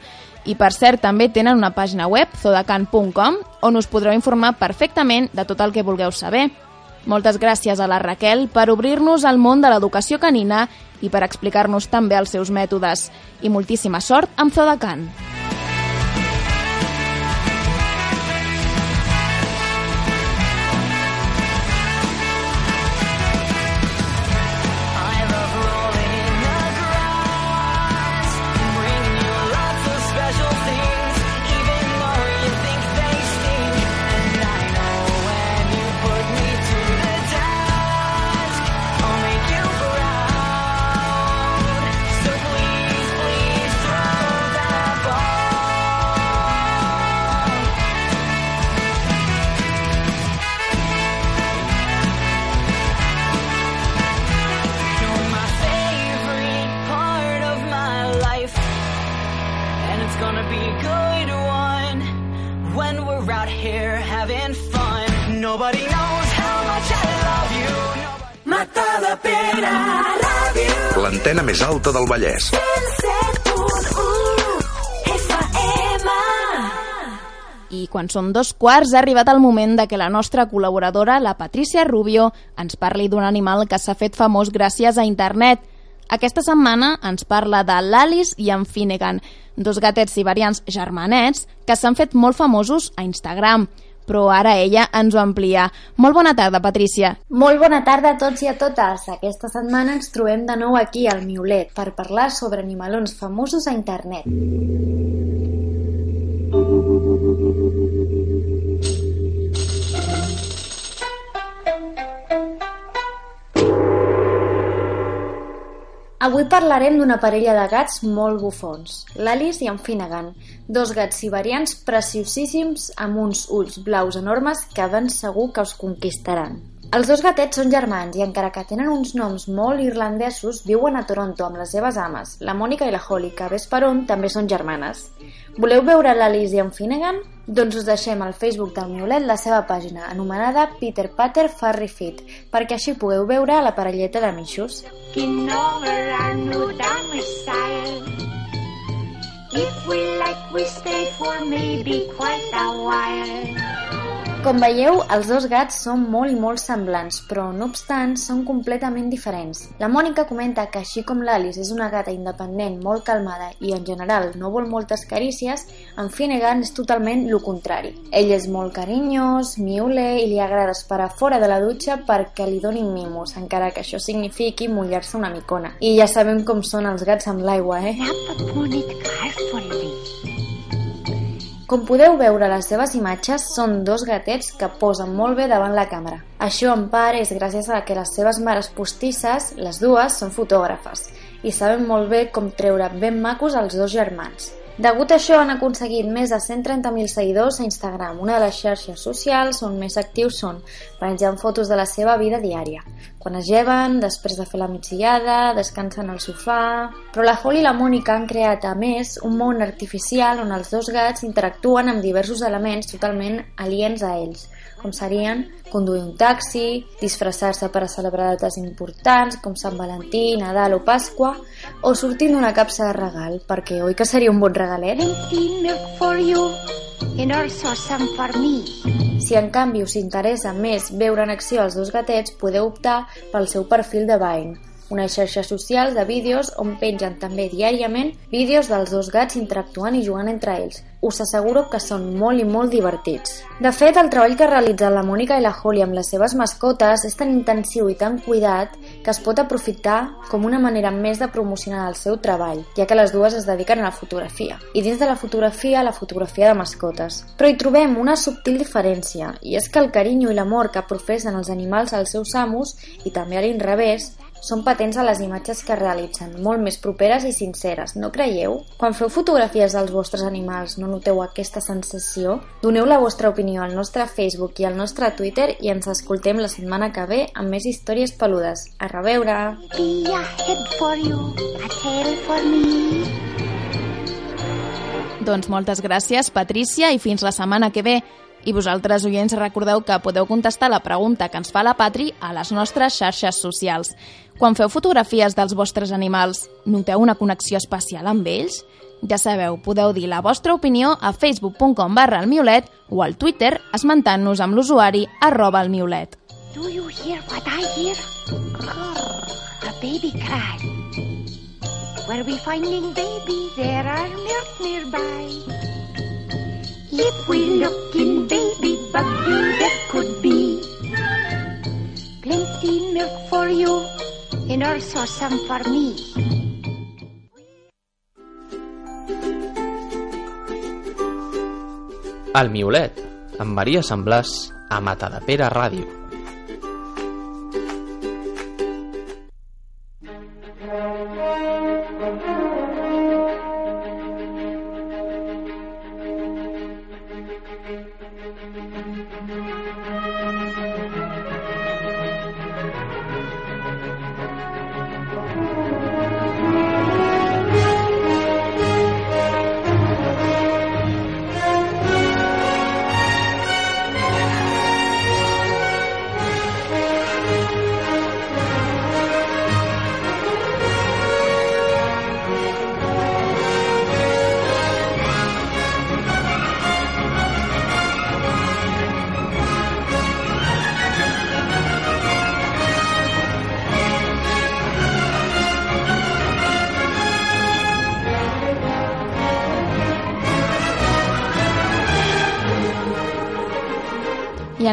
I per cert, també tenen una pàgina web, zodacan.com, on us podreu informar perfectament de tot el que vulgueu saber. Moltes gràcies a la Raquel per obrir-nos al món de l'educació canina i per explicar-nos també els seus mètodes. I moltíssima sort amb Zodacan. Alta del Vallès. 107.1 FM. I quan són dos quarts ha arribat el moment de que la nostra col·laboradora, la Patricia Rubio, ens parli d'un animal que s'ha fet famós gràcies a internet. Aquesta setmana ens parla de l'Alice i en Finnegan, dos gatets siberians germanets que s'han fet molt famosos a Instagram però ara ella ens ho amplia. Molt bona tarda, Patrícia. Molt bona tarda a tots i a totes. Aquesta setmana ens trobem de nou aquí al Miolet per parlar sobre animalons famosos a internet. Avui parlarem d'una parella de gats molt bufons, l'Alice i en Finnegan, dos gats siberians preciosíssims amb uns ulls blaus enormes que ben segur que us conquistaran. Els dos gatets són germans i encara que tenen uns noms molt irlandesos, viuen a Toronto amb les seves ames, la Mònica i la Holly, que ves per on també són germanes. Voleu veure l'Alice i en Finnegan? Doncs us deixem al Facebook del Miolet la seva pàgina, anomenada Peter Patter Furry Fit, perquè així pugueu veure la parelleta de mitjos. Looking over our new domicile. If we like, we stay for maybe quite a while. Com veieu, els dos gats són molt i molt semblants, però no obstant són completament diferents. La Mònica comenta que així com l'Alice és una gata independent, molt calmada i en general no vol moltes carícies, en Finnegan és totalment lo contrari. Ell és molt carinyós, miule i li agrada esperar fora de la dutxa perquè li donin mimos, encara que això signifiqui mullar-se una micona. I ja sabem com són els gats amb l'aigua, eh? Com podeu veure les seves imatges, són dos gatets que posen molt bé davant la càmera. Això, en part, és gràcies a que les seves mares postisses, les dues, són fotògrafes i saben molt bé com treure ben macos als dos germans. Degut a això han aconseguit més de 130.000 seguidors a Instagram, una de les xarxes socials on més actius són, penjant fotos de la seva vida diària. Quan es lleven, després de fer la migdiada, descansen al sofà... Però la Holly i la Mònica han creat, a més, un món artificial on els dos gats interactuen amb diversos elements totalment aliens a ells, com serien conduir un taxi, disfressar-se per a celebrar dates importants com Sant Valentí, Nadal o Pasqua, o sortint d'una capsa de regal, perquè oi que seria un bon regalet? Plenty milk for you and also some for me. Si en canvi us interessa més veure en acció els dos gatets, podeu optar pel seu perfil de Vine, una xarxa social de vídeos on pengen també diàriament vídeos dels dos gats interactuant i jugant entre ells. Us asseguro que són molt i molt divertits. De fet, el treball que realitzen la Mònica i la Holly amb les seves mascotes és tan intensiu i tan cuidat que es pot aprofitar com una manera més de promocionar el seu treball, ja que les dues es dediquen a la fotografia. I dins de la fotografia, la fotografia de mascotes. Però hi trobem una subtil diferència, i és que el carinyo i l'amor que professen els animals als seus amos, i també a l'inrevés, són patents a les imatges que realitzen, molt més properes i sinceres, no creieu? Quan feu fotografies dels vostres animals, no noteu aquesta sensació? Doneu la vostra opinió al nostre Facebook i al nostre Twitter i ens escoltem la setmana que ve amb més històries peludes. A reveure! Be a head for you, a tail for me. Doncs moltes gràcies, Patrícia, i fins la setmana que ve. I vosaltres, oients, recordeu que podeu contestar la pregunta que ens fa la Patri a les nostres xarxes socials. Quan feu fotografies dels vostres animals, noteu una connexió especial amb ells? Ja sabeu, podeu dir la vostra opinió a facebook.com barra o al Twitter esmentant-nos amb l'usuari arroba el Miolet. Do you hear what I hear? A baby cry. Where we finding baby, there are milk nearby. If we look in baby buggy, there could be plenty milk for you and also some for me. El Miolet, amb Maria Sant Blas, a Matadepera Ràdio.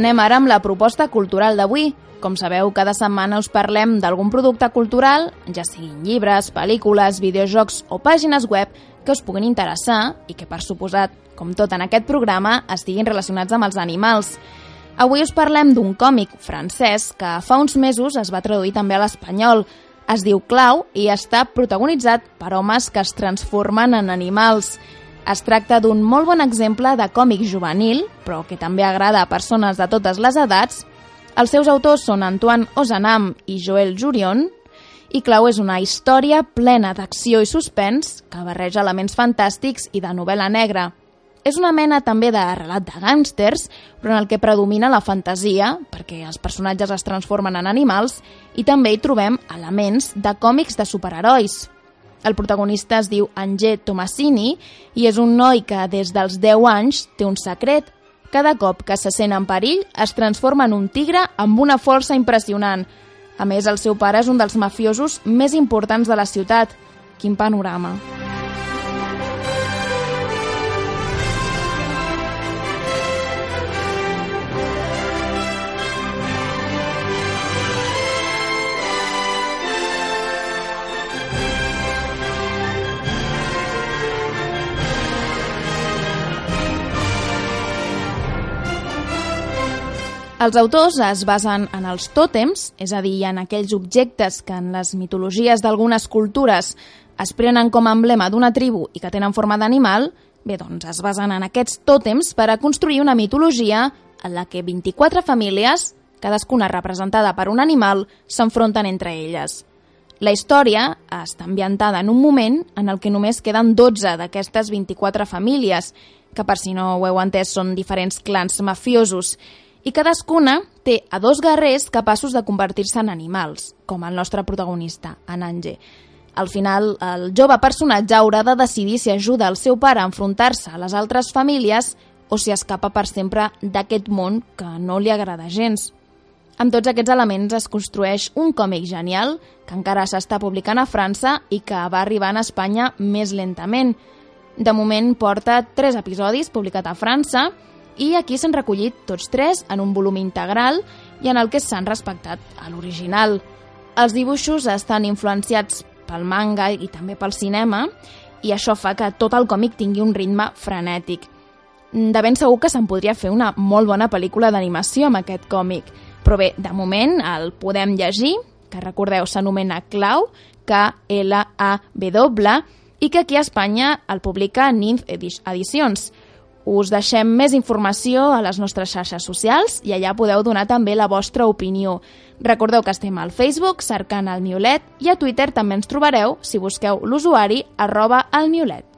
Anem ara amb la proposta cultural d'avui. Com sabeu, cada setmana us parlem d'algun producte cultural, ja siguin llibres, pel·lícules, videojocs o pàgines web que us puguin interessar i que, per suposat, com tot en aquest programa, estiguin relacionats amb els animals. Avui us parlem d'un còmic francès que fa uns mesos es va traduir també a l'espanyol. Es diu Clau i està protagonitzat per homes que es transformen en animals. Es tracta d'un molt bon exemple de còmic juvenil, però que també agrada a persones de totes les edats. Els seus autors són Antoine Ozanam i Joel Jurion, i Clau és una història plena d'acció i suspens que barreja elements fantàstics i de novel·la negra. És una mena també de relat de gàngsters, però en el que predomina la fantasia, perquè els personatges es transformen en animals, i també hi trobem elements de còmics de superherois. El protagonista es diu Angé Tomasini i és un noi que des dels 10 anys té un secret. Cada cop que se sent en perill es transforma en un tigre amb una força impressionant. A més, el seu pare és un dels mafiosos més importants de la ciutat. Quin panorama! Els autors es basen en els tòtems, és a dir, en aquells objectes que en les mitologies d'algunes cultures es prenen com a emblema d'una tribu i que tenen forma d'animal, bé, doncs es basen en aquests tòtems per a construir una mitologia en la que 24 famílies, cadascuna representada per un animal, s'enfronten entre elles. La història està ambientada en un moment en el que només queden 12 d'aquestes 24 famílies, que per si no ho heu entès són diferents clans mafiosos, i cadascuna té a dos guerrers capaços de convertir-se en animals, com el nostre protagonista, en Ange. Al final, el jove personatge haurà de decidir si ajuda el seu pare a enfrontar-se a les altres famílies o si escapa per sempre d'aquest món que no li agrada gens. Amb tots aquests elements es construeix un còmic genial que encara s'està publicant a França i que va arribar a Espanya més lentament. De moment porta tres episodis publicat a França i aquí s'han recollit tots tres en un volum integral i en el que s'han respectat a l'original. Els dibuixos estan influenciats pel manga i també pel cinema i això fa que tot el còmic tingui un ritme frenètic. De ben segur que se'n podria fer una molt bona pel·lícula d'animació amb aquest còmic, però bé, de moment el podem llegir, que recordeu s'anomena Clau, K-L-A-W, i que aquí a Espanya el publica Ninth Edicions. Us deixem més informació a les nostres xarxes socials i allà podeu donar també la vostra opinió. Recordeu que estem al Facebook cercant el Miolet i a Twitter també ens trobareu si busqueu l'usuari arroba el Miolet.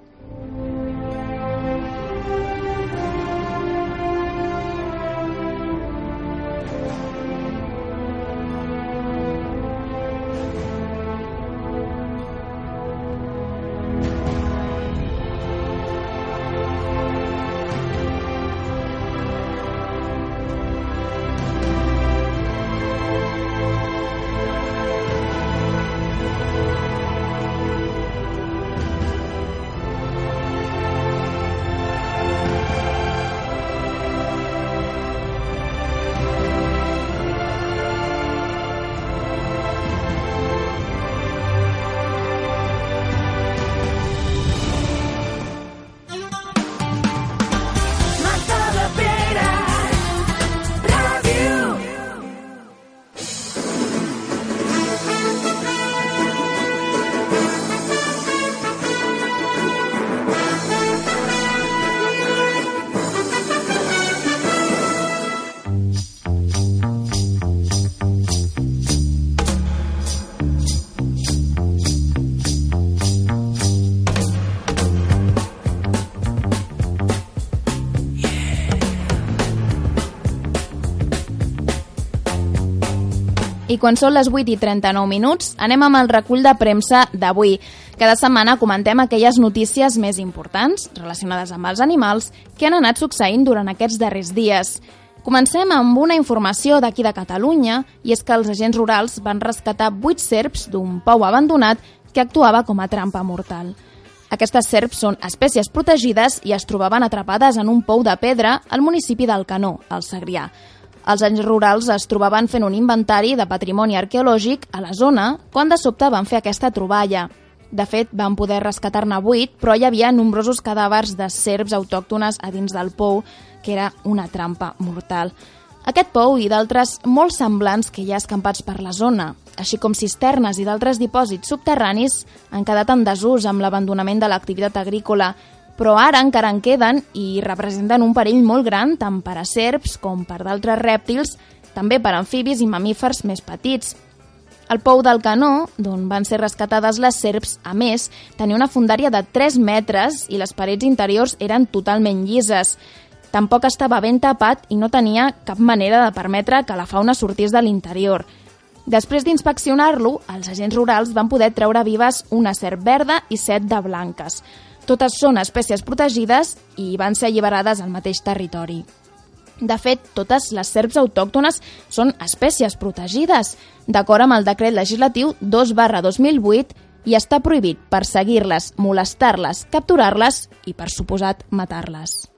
I quan són les 8 i 39 minuts, anem amb el recull de premsa d'avui. Cada setmana comentem aquelles notícies més importants relacionades amb els animals que han anat succeint durant aquests darrers dies. Comencem amb una informació d'aquí de Catalunya i és que els agents rurals van rescatar 8 serps d'un pou abandonat que actuava com a trampa mortal. Aquestes serps són espècies protegides i es trobaven atrapades en un pou de pedra al municipi del Canó, al Segrià. Els anys rurals es trobaven fent un inventari de patrimoni arqueològic a la zona quan de sobte van fer aquesta troballa. De fet, van poder rescatar-ne vuit, però hi havia nombrosos cadàvers de serps autòctones a dins del pou, que era una trampa mortal. Aquest pou i d'altres molt semblants que hi ha escampats per la zona, així com cisternes i d'altres dipòsits subterranis, han quedat en desús amb l'abandonament de l'activitat agrícola, però ara encara en queden i representen un perill molt gran tant per a serps com per d'altres rèptils, també per a amfibis i mamífers més petits. El pou del canó, d'on van ser rescatades les serps, a més, tenia una fundària de 3 metres i les parets interiors eren totalment llises. Tampoc estava ben tapat i no tenia cap manera de permetre que la fauna sortís de l'interior. Després d'inspeccionar-lo, els agents rurals van poder treure vives una serp verda i set de blanques. Totes són espècies protegides i van ser alliberades al mateix territori. De fet, totes les serps autòctones són espècies protegides, d'acord amb el decret legislatiu 2 barra 2008 i està prohibit perseguir-les, molestar-les, capturar-les i, per suposat, matar-les.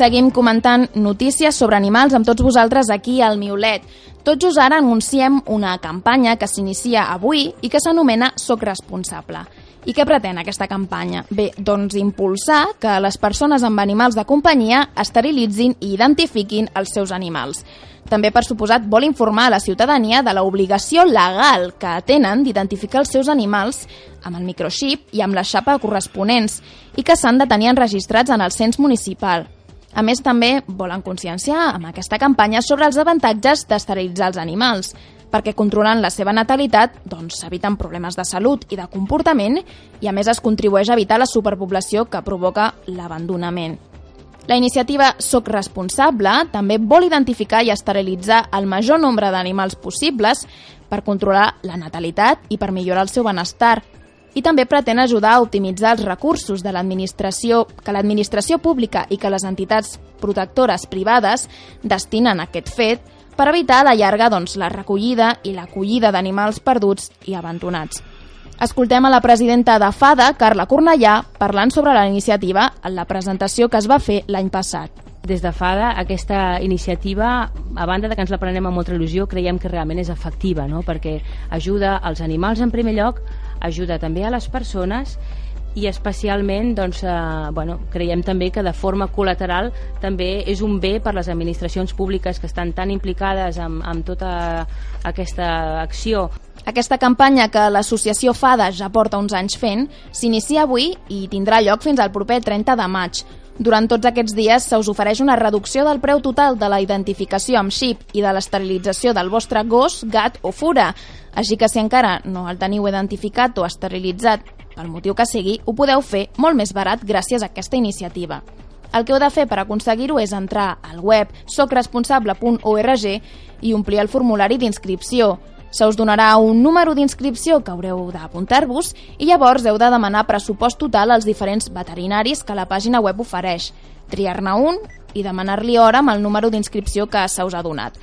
Seguim comentant notícies sobre animals amb tots vosaltres aquí al Miolet. Tot just ara anunciem una campanya que s'inicia avui i que s'anomena Soc responsable. I què pretén aquesta campanya? Bé, doncs impulsar que les persones amb animals de companyia esterilitzin i identifiquin els seus animals. També, per suposat, vol informar a la ciutadania de l'obligació legal que tenen d'identificar els seus animals amb el microxip i amb la xapa corresponents i que s'han de tenir enregistrats en el cens municipal. A més, també volen conscienciar amb aquesta campanya sobre els avantatges d'esterilitzar els animals, perquè controlant la seva natalitat doncs, s'eviten problemes de salut i de comportament i a més es contribueix a evitar la superpoblació que provoca l'abandonament. La iniciativa Soc Responsable també vol identificar i esterilitzar el major nombre d'animals possibles per controlar la natalitat i per millorar el seu benestar, i també pretén ajudar a optimitzar els recursos de l'administració que l'administració pública i que les entitats protectores privades destinen a aquest fet per evitar la llarga doncs, la recollida i l'acollida d'animals perduts i abandonats. Escoltem a la presidenta de FADA, Carla Cornellà, parlant sobre la iniciativa en la presentació que es va fer l'any passat. Des de FADA, aquesta iniciativa, a banda de que ens la prenem amb molta il·lusió, creiem que realment és efectiva, no? perquè ajuda als animals en primer lloc, ajuda també a les persones i especialment doncs, eh, bueno, creiem també que de forma col·lateral també és un bé per les administracions públiques que estan tan implicades amb, amb tota aquesta acció aquesta campanya que l'associació FADA ja porta uns anys fent s'inicia avui i tindrà lloc fins al proper 30 de maig. Durant tots aquests dies se us ofereix una reducció del preu total de la identificació amb xip i de l'esterilització del vostre gos, gat o fura. Així que si encara no el teniu identificat o esterilitzat pel motiu que sigui, ho podeu fer molt més barat gràcies a aquesta iniciativa. El que heu de fer per aconseguir-ho és entrar al web socresponsable.org i omplir el formulari d'inscripció. Se us donarà un número d'inscripció que haureu d'apuntar-vos i llavors heu de demanar pressupost total als diferents veterinaris que la pàgina web ofereix, triar-ne un i demanar-li hora amb el número d'inscripció que se us ha donat.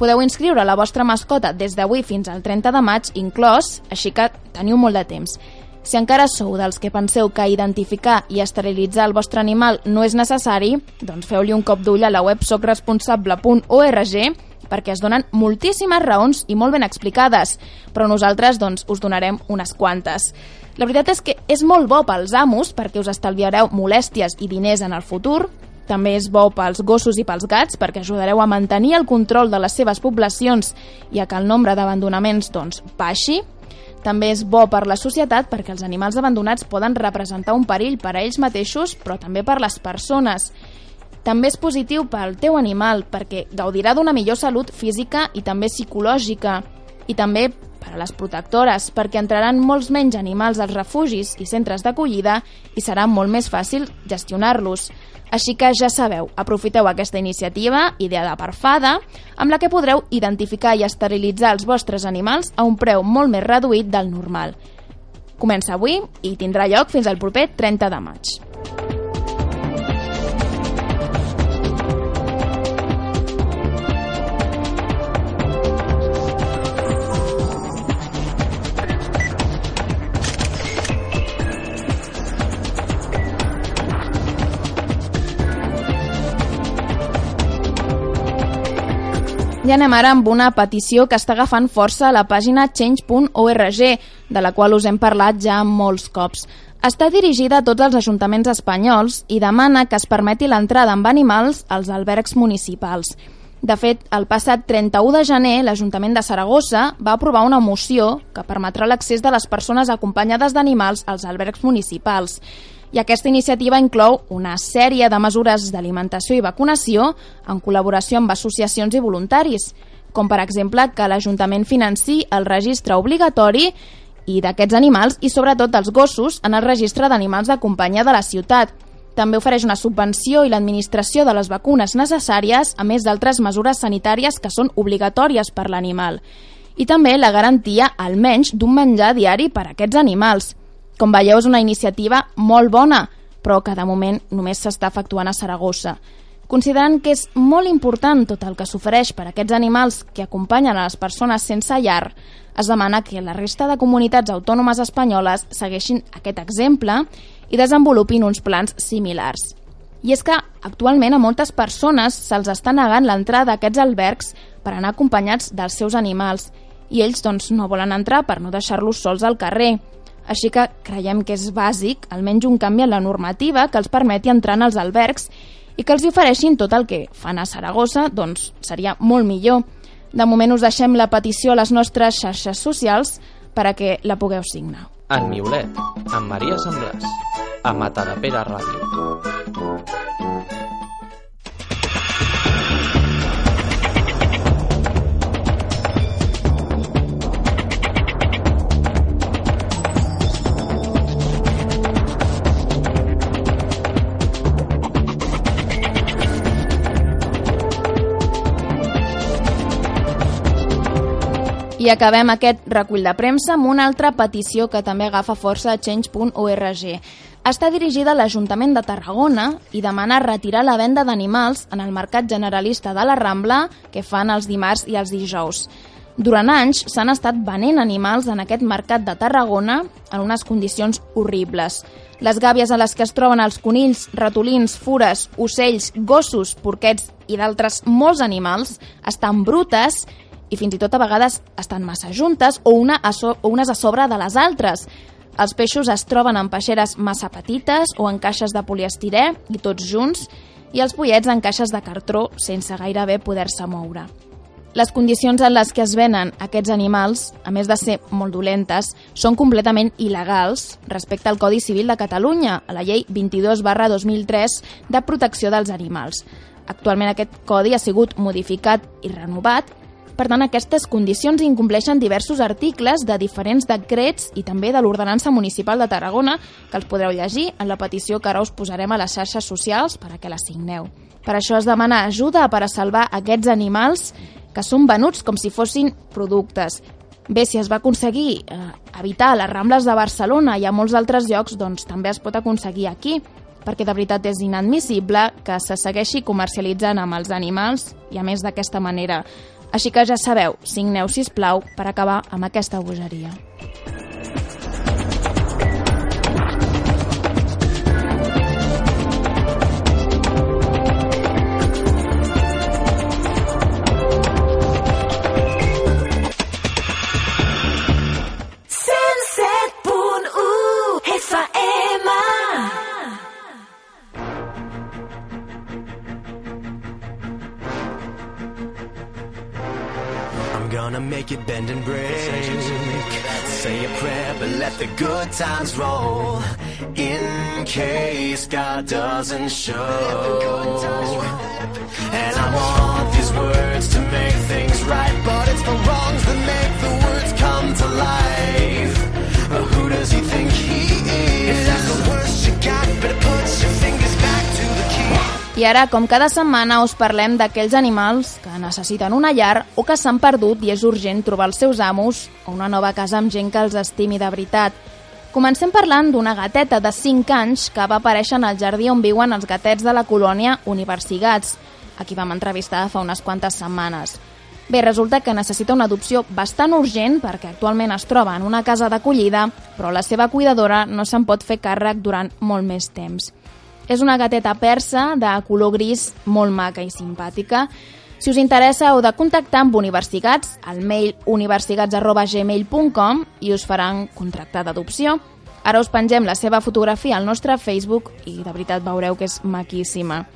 Podeu inscriure la vostra mascota des d'avui fins al 30 de maig inclòs, així que teniu molt de temps. Si encara sou dels que penseu que identificar i esterilitzar el vostre animal no és necessari, doncs feu-li un cop d'ull a la web socresponsable.org perquè es donen moltíssimes raons i molt ben explicades, però nosaltres doncs, us donarem unes quantes. La veritat és que és molt bo pels amos perquè us estalviareu molèsties i diners en el futur, també és bo pels gossos i pels gats perquè ajudareu a mantenir el control de les seves poblacions i a que el nombre d'abandonaments doncs, baixi. També és bo per la societat perquè els animals abandonats poden representar un perill per a ells mateixos però també per les persones. També és positiu pel teu animal perquè gaudirà d'una millor salut física i també psicològica i també per a les protectores perquè entraran molts menys animals als refugis i centres d'acollida i serà molt més fàcil gestionar-los. Així que ja sabeu, aprofiteu aquesta iniciativa, ideada per FADA, amb la que podreu identificar i esterilitzar els vostres animals a un preu molt més reduït del normal. Comença avui i tindrà lloc fins al proper 30 de maig. I anem ara amb una petició que està agafant força a la pàgina change.org, de la qual us hem parlat ja molts cops. Està dirigida a tots els ajuntaments espanyols i demana que es permeti l'entrada amb animals als albergs municipals. De fet, el passat 31 de gener, l'Ajuntament de Saragossa va aprovar una moció que permetrà l'accés de les persones acompanyades d'animals als albergs municipals. I aquesta iniciativa inclou una sèrie de mesures d'alimentació i vacunació en col·laboració amb associacions i voluntaris, com per exemple que l'Ajuntament financi el registre obligatori i d'aquests animals i sobretot dels gossos en el registre d'animals de companyia de la ciutat. També ofereix una subvenció i l'administració de les vacunes necessàries, a més d'altres mesures sanitàries que són obligatòries per l'animal. I també la garantia, almenys, d'un menjar diari per a aquests animals. Com veieu, és una iniciativa molt bona, però que de moment només s'està efectuant a Saragossa. Considerant que és molt important tot el que s'ofereix per a aquests animals que acompanyen a les persones sense llar, es demana que la resta de comunitats autònomes espanyoles segueixin aquest exemple i desenvolupin uns plans similars. I és que actualment a moltes persones se'ls està negant l'entrada a aquests albergs per anar acompanyats dels seus animals i ells doncs, no volen entrar per no deixar-los sols al carrer. Així que creiem que és bàsic, almenys un canvi en la normativa que els permeti entrar en els albergs i que els ofereixin tot el que fan a Saragossa, doncs seria molt millor. De moment us deixem la petició a les nostres xarxes socials per a que la pugueu signar. En Miolet, amb Maria Semblàs, a Matadepera Ràdio. I acabem aquest recull de premsa amb una altra petició que també agafa força a change.org. Està dirigida a l'Ajuntament de Tarragona i demana retirar la venda d'animals en el Mercat Generalista de la Rambla que fan els dimarts i els dijous. Durant anys s'han estat venent animals en aquest mercat de Tarragona en unes condicions horribles. Les gàbies a les que es troben els conills, ratolins, fures, ocells, gossos, porquets i d'altres molts animals estan brutes i fins i tot a vegades estan massa juntes o, una a so o unes a sobre de les altres. Els peixos es troben en peixeres massa petites o en caixes de poliestirè i tots junts, i els pollets en caixes de cartró sense gairebé poder-se moure. Les condicions en les que es venen aquests animals, a més de ser molt dolentes, són completament il·legals respecte al Codi Civil de Catalunya, a la llei 22 barra 2003 de protecció dels animals. Actualment aquest codi ha sigut modificat i renovat per tant, aquestes condicions incompleixen diversos articles de diferents decrets i també de l'Ordenança Municipal de Tarragona, que els podreu llegir en la petició que ara us posarem a les xarxes socials per a que la signeu. Per això es demana ajuda per a salvar aquests animals que són venuts com si fossin productes. Bé, si es va aconseguir eh, evitar les Rambles de Barcelona i a molts altres llocs, doncs també es pot aconseguir aquí, perquè de veritat és inadmissible que se segueixi comercialitzant amb els animals i a més d'aquesta manera. Així que ja sabeu, signeu, si plau per acabar amb aquesta bogeria. Make it bend and break. Say a prayer, but let the good times roll. In case God doesn't show. And I want these words to make things right, but it's the wrongs that make the words come to life. Uh, Who does he think he is? If that's the worst you got, better put your I ara, com cada setmana, us parlem d'aquells animals que necessiten una llar o que s'han perdut i és urgent trobar els seus amos o una nova casa amb gent que els estimi de veritat. Comencem parlant d'una gateta de 5 anys que va aparèixer en el jardí on viuen els gatets de la colònia Universigats, a qui vam entrevistar fa unes quantes setmanes. Bé, resulta que necessita una adopció bastant urgent perquè actualment es troba en una casa d'acollida, però la seva cuidadora no se'n pot fer càrrec durant molt més temps. És una gateta persa de color gris molt maca i simpàtica. Si us interessa, heu de contactar amb Universigats al mail universigats.gmail.com i us faran contractar d'adopció. Ara us pengem la seva fotografia al nostre Facebook i de veritat veureu que és maquíssima.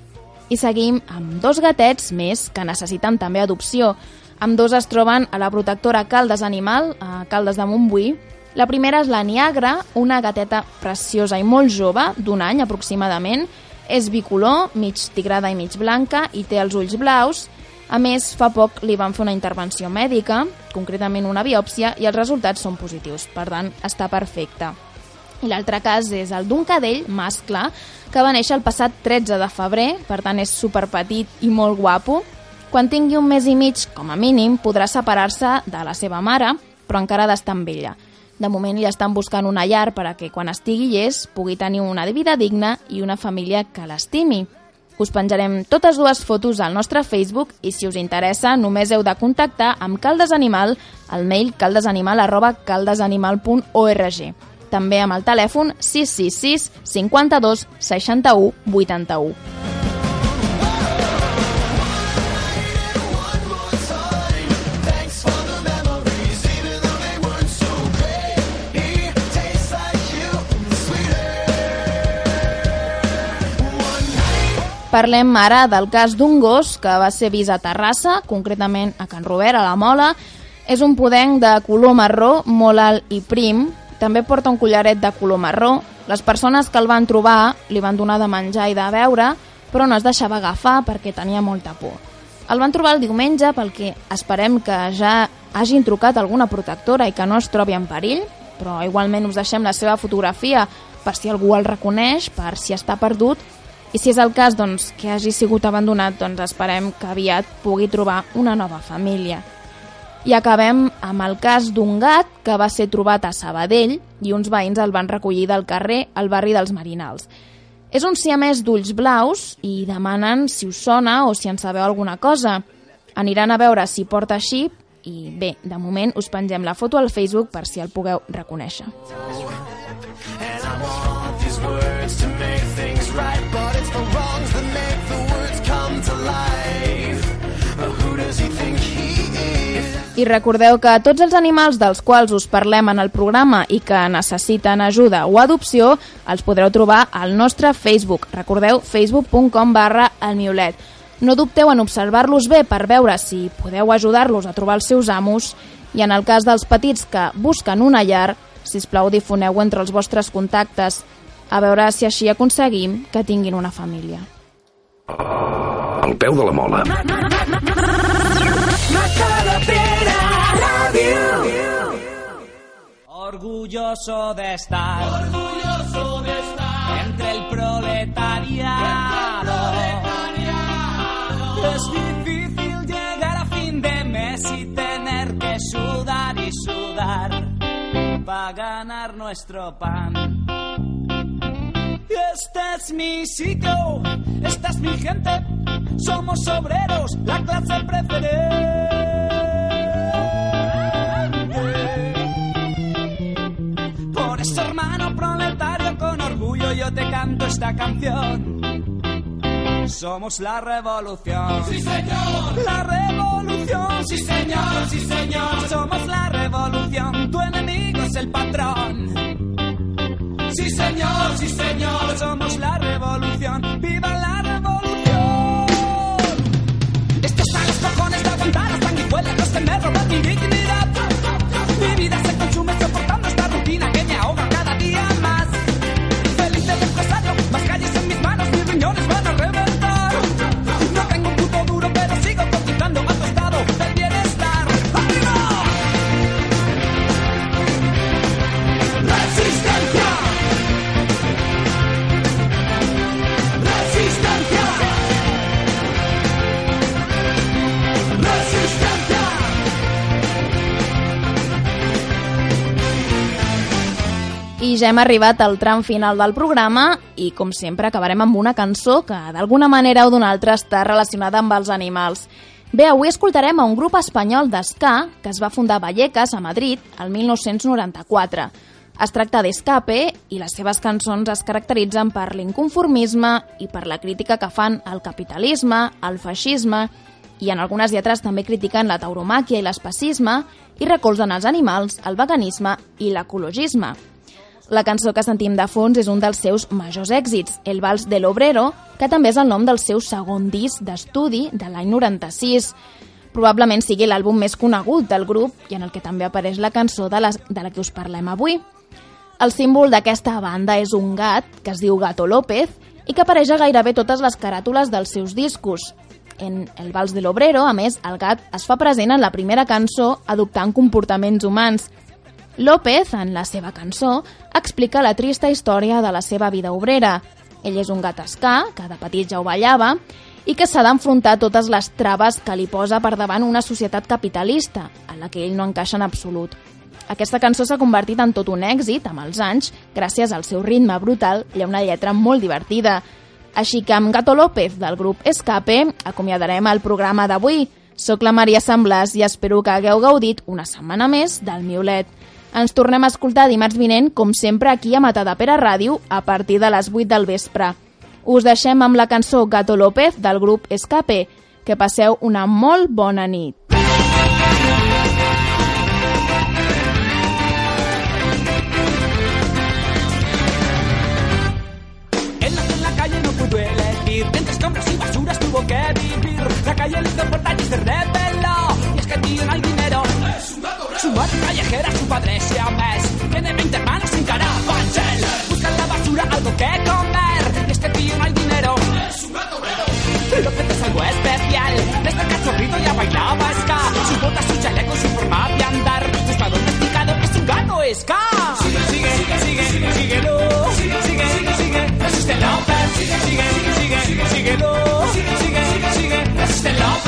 I seguim amb dos gatets més que necessiten també adopció. Amb dos es troben a la protectora Caldes Animal, a Caldes de Montbui. La primera és la Niagra, una gateta preciosa i molt jove, d'un any aproximadament. És bicolor, mig tigrada i mig blanca, i té els ulls blaus. A més, fa poc li van fer una intervenció mèdica, concretament una biòpsia, i els resultats són positius. Per tant, està perfecte. I l'altre cas és el d'un cadell mascle que va néixer el passat 13 de febrer, per tant és superpetit i molt guapo. Quan tingui un mes i mig, com a mínim, podrà separar-se de la seva mare, però encara ha d'estar amb ella. De moment li estan buscant una llar per a que quan estigui llest pugui tenir una vida digna i una família que l'estimi. Us penjarem totes dues fotos al nostre Facebook i si us interessa només heu de contactar amb Caldes Animal al mail caldesanimal arroba caldesanimal.org també amb el telèfon 666 52 61 81. Parlem ara del cas d'un gos que va ser vist a Terrassa, concretament a Can Robert, a la Mola. És un podenc de color marró, molt alt i prim, també porta un collaret de color marró. Les persones que el van trobar li van donar de menjar i de beure, però no es deixava agafar perquè tenia molta por. El van trobar el diumenge pel que esperem que ja hagin trucat alguna protectora i que no es trobi en perill, però igualment us deixem la seva fotografia per si algú el reconeix, per si està perdut, i si és el cas doncs, que hagi sigut abandonat, doncs esperem que aviat pugui trobar una nova família. I acabem amb el cas d'un gat que va ser trobat a Sabadell i uns veïns el van recollir del carrer al barri dels Marinals. És un siamès d'ulls blaus i demanen si us sona o si en sabeu alguna cosa. Aniran a veure si porta xip i bé, de moment us pengem la foto al Facebook per si el pugueu reconèixer. I I recordeu que tots els animals dels quals us parlem en el programa i que necessiten ajuda o adopció els podreu trobar al nostre Facebook. Recordeu, facebook.com barra elmiolet. No dubteu en observar-los bé per veure si podeu ajudar-los a trobar els seus amos i en el cas dels petits que busquen una llar, si us plau difoneu entre els vostres contactes a veure si així aconseguim que tinguin una família. Al peu de la mola. Orgulloso de estar, orgulloso de estar entre el proletariado. Es difícil llegar a fin de mes y tener que sudar y sudar para ganar nuestro pan. Este es mi sitio, esta es mi gente, somos obreros, la clase preferente. Yo te canto esta canción. Somos la revolución. Sí, señor. La revolución. Sí, señor. Sí, señor. Somos la revolución. Tu enemigo es el patrón. Sí, señor. Sí, señor. Somos la revolución. ¡Viva la revolución! Estos son los cojones de aguantar a sanguijuelas que me roban mi dignidad. Ja hem arribat al tram final del programa i, com sempre, acabarem amb una cançó que, d'alguna manera o d'una altra, està relacionada amb els animals. Bé, avui escoltarem a un grup espanyol d'esca que es va fundar a Vallecas, a Madrid, el 1994. Es tracta d'Escape i les seves cançons es caracteritzen per l'inconformisme i per la crítica que fan al capitalisme, al feixisme i en algunes lletres també critiquen la tauromàquia i l'espacisme i recolzen els animals, el veganisme i l'ecologisme. La cançó que sentim de fons és un dels seus majors èxits, El Vals de l'Obrero, que també és el nom del seu segon disc d'estudi de l'any 96. Probablement sigui l'àlbum més conegut del grup i en el que també apareix la cançó de, les, de la que us parlem avui. El símbol d'aquesta banda és un gat, que es diu Gato López, i que apareix a gairebé totes les caràtules dels seus discos. En El Vals de l'Obrero, a més, el gat es fa present en la primera cançó adoptant comportaments humans. López, en la seva cançó, explica la trista història de la seva vida obrera. Ell és un gat escà, que de petit ja ho ballava, i que s'ha d'enfrontar totes les traves que li posa per davant una societat capitalista, en la que ell no encaixa en absolut. Aquesta cançó s'ha convertit en tot un èxit amb els anys, gràcies al seu ritme brutal i a una lletra molt divertida. Així que amb Gato López del grup Escape acomiadarem el programa d'avui. Soc la Maria Semblàs i espero que hagueu gaudit una setmana més del Miolet. Ens tornem a escoltar dimarts vinent, com sempre, aquí a Matadepera Ràdio, a partir de les 8 del vespre. Us deixem amb la cançó Gato López del grup Escape. Que passeu una molt bona nit. Entre escombros y basuras tuvo que vivir. La calle le hizo puerta y se Su madre callejera, su padre es siamés. Tiene 20 hermanos sin. Busca en la basura algo que comer. Y es que tío no hay dinero. López es algo especial. Desde cachorrito ya bailaba ska. Sus botas, su chaleco, su forma de andar. No está domesticado, es un gato ska. Sigue, sigue, sigue, sigue, síguelo. Sigue, sigue, sigue, sigue. Resiste López. Sigue, sigue, sigue, sigue. Sigue, sigue, sigue, sigue. Resiste López.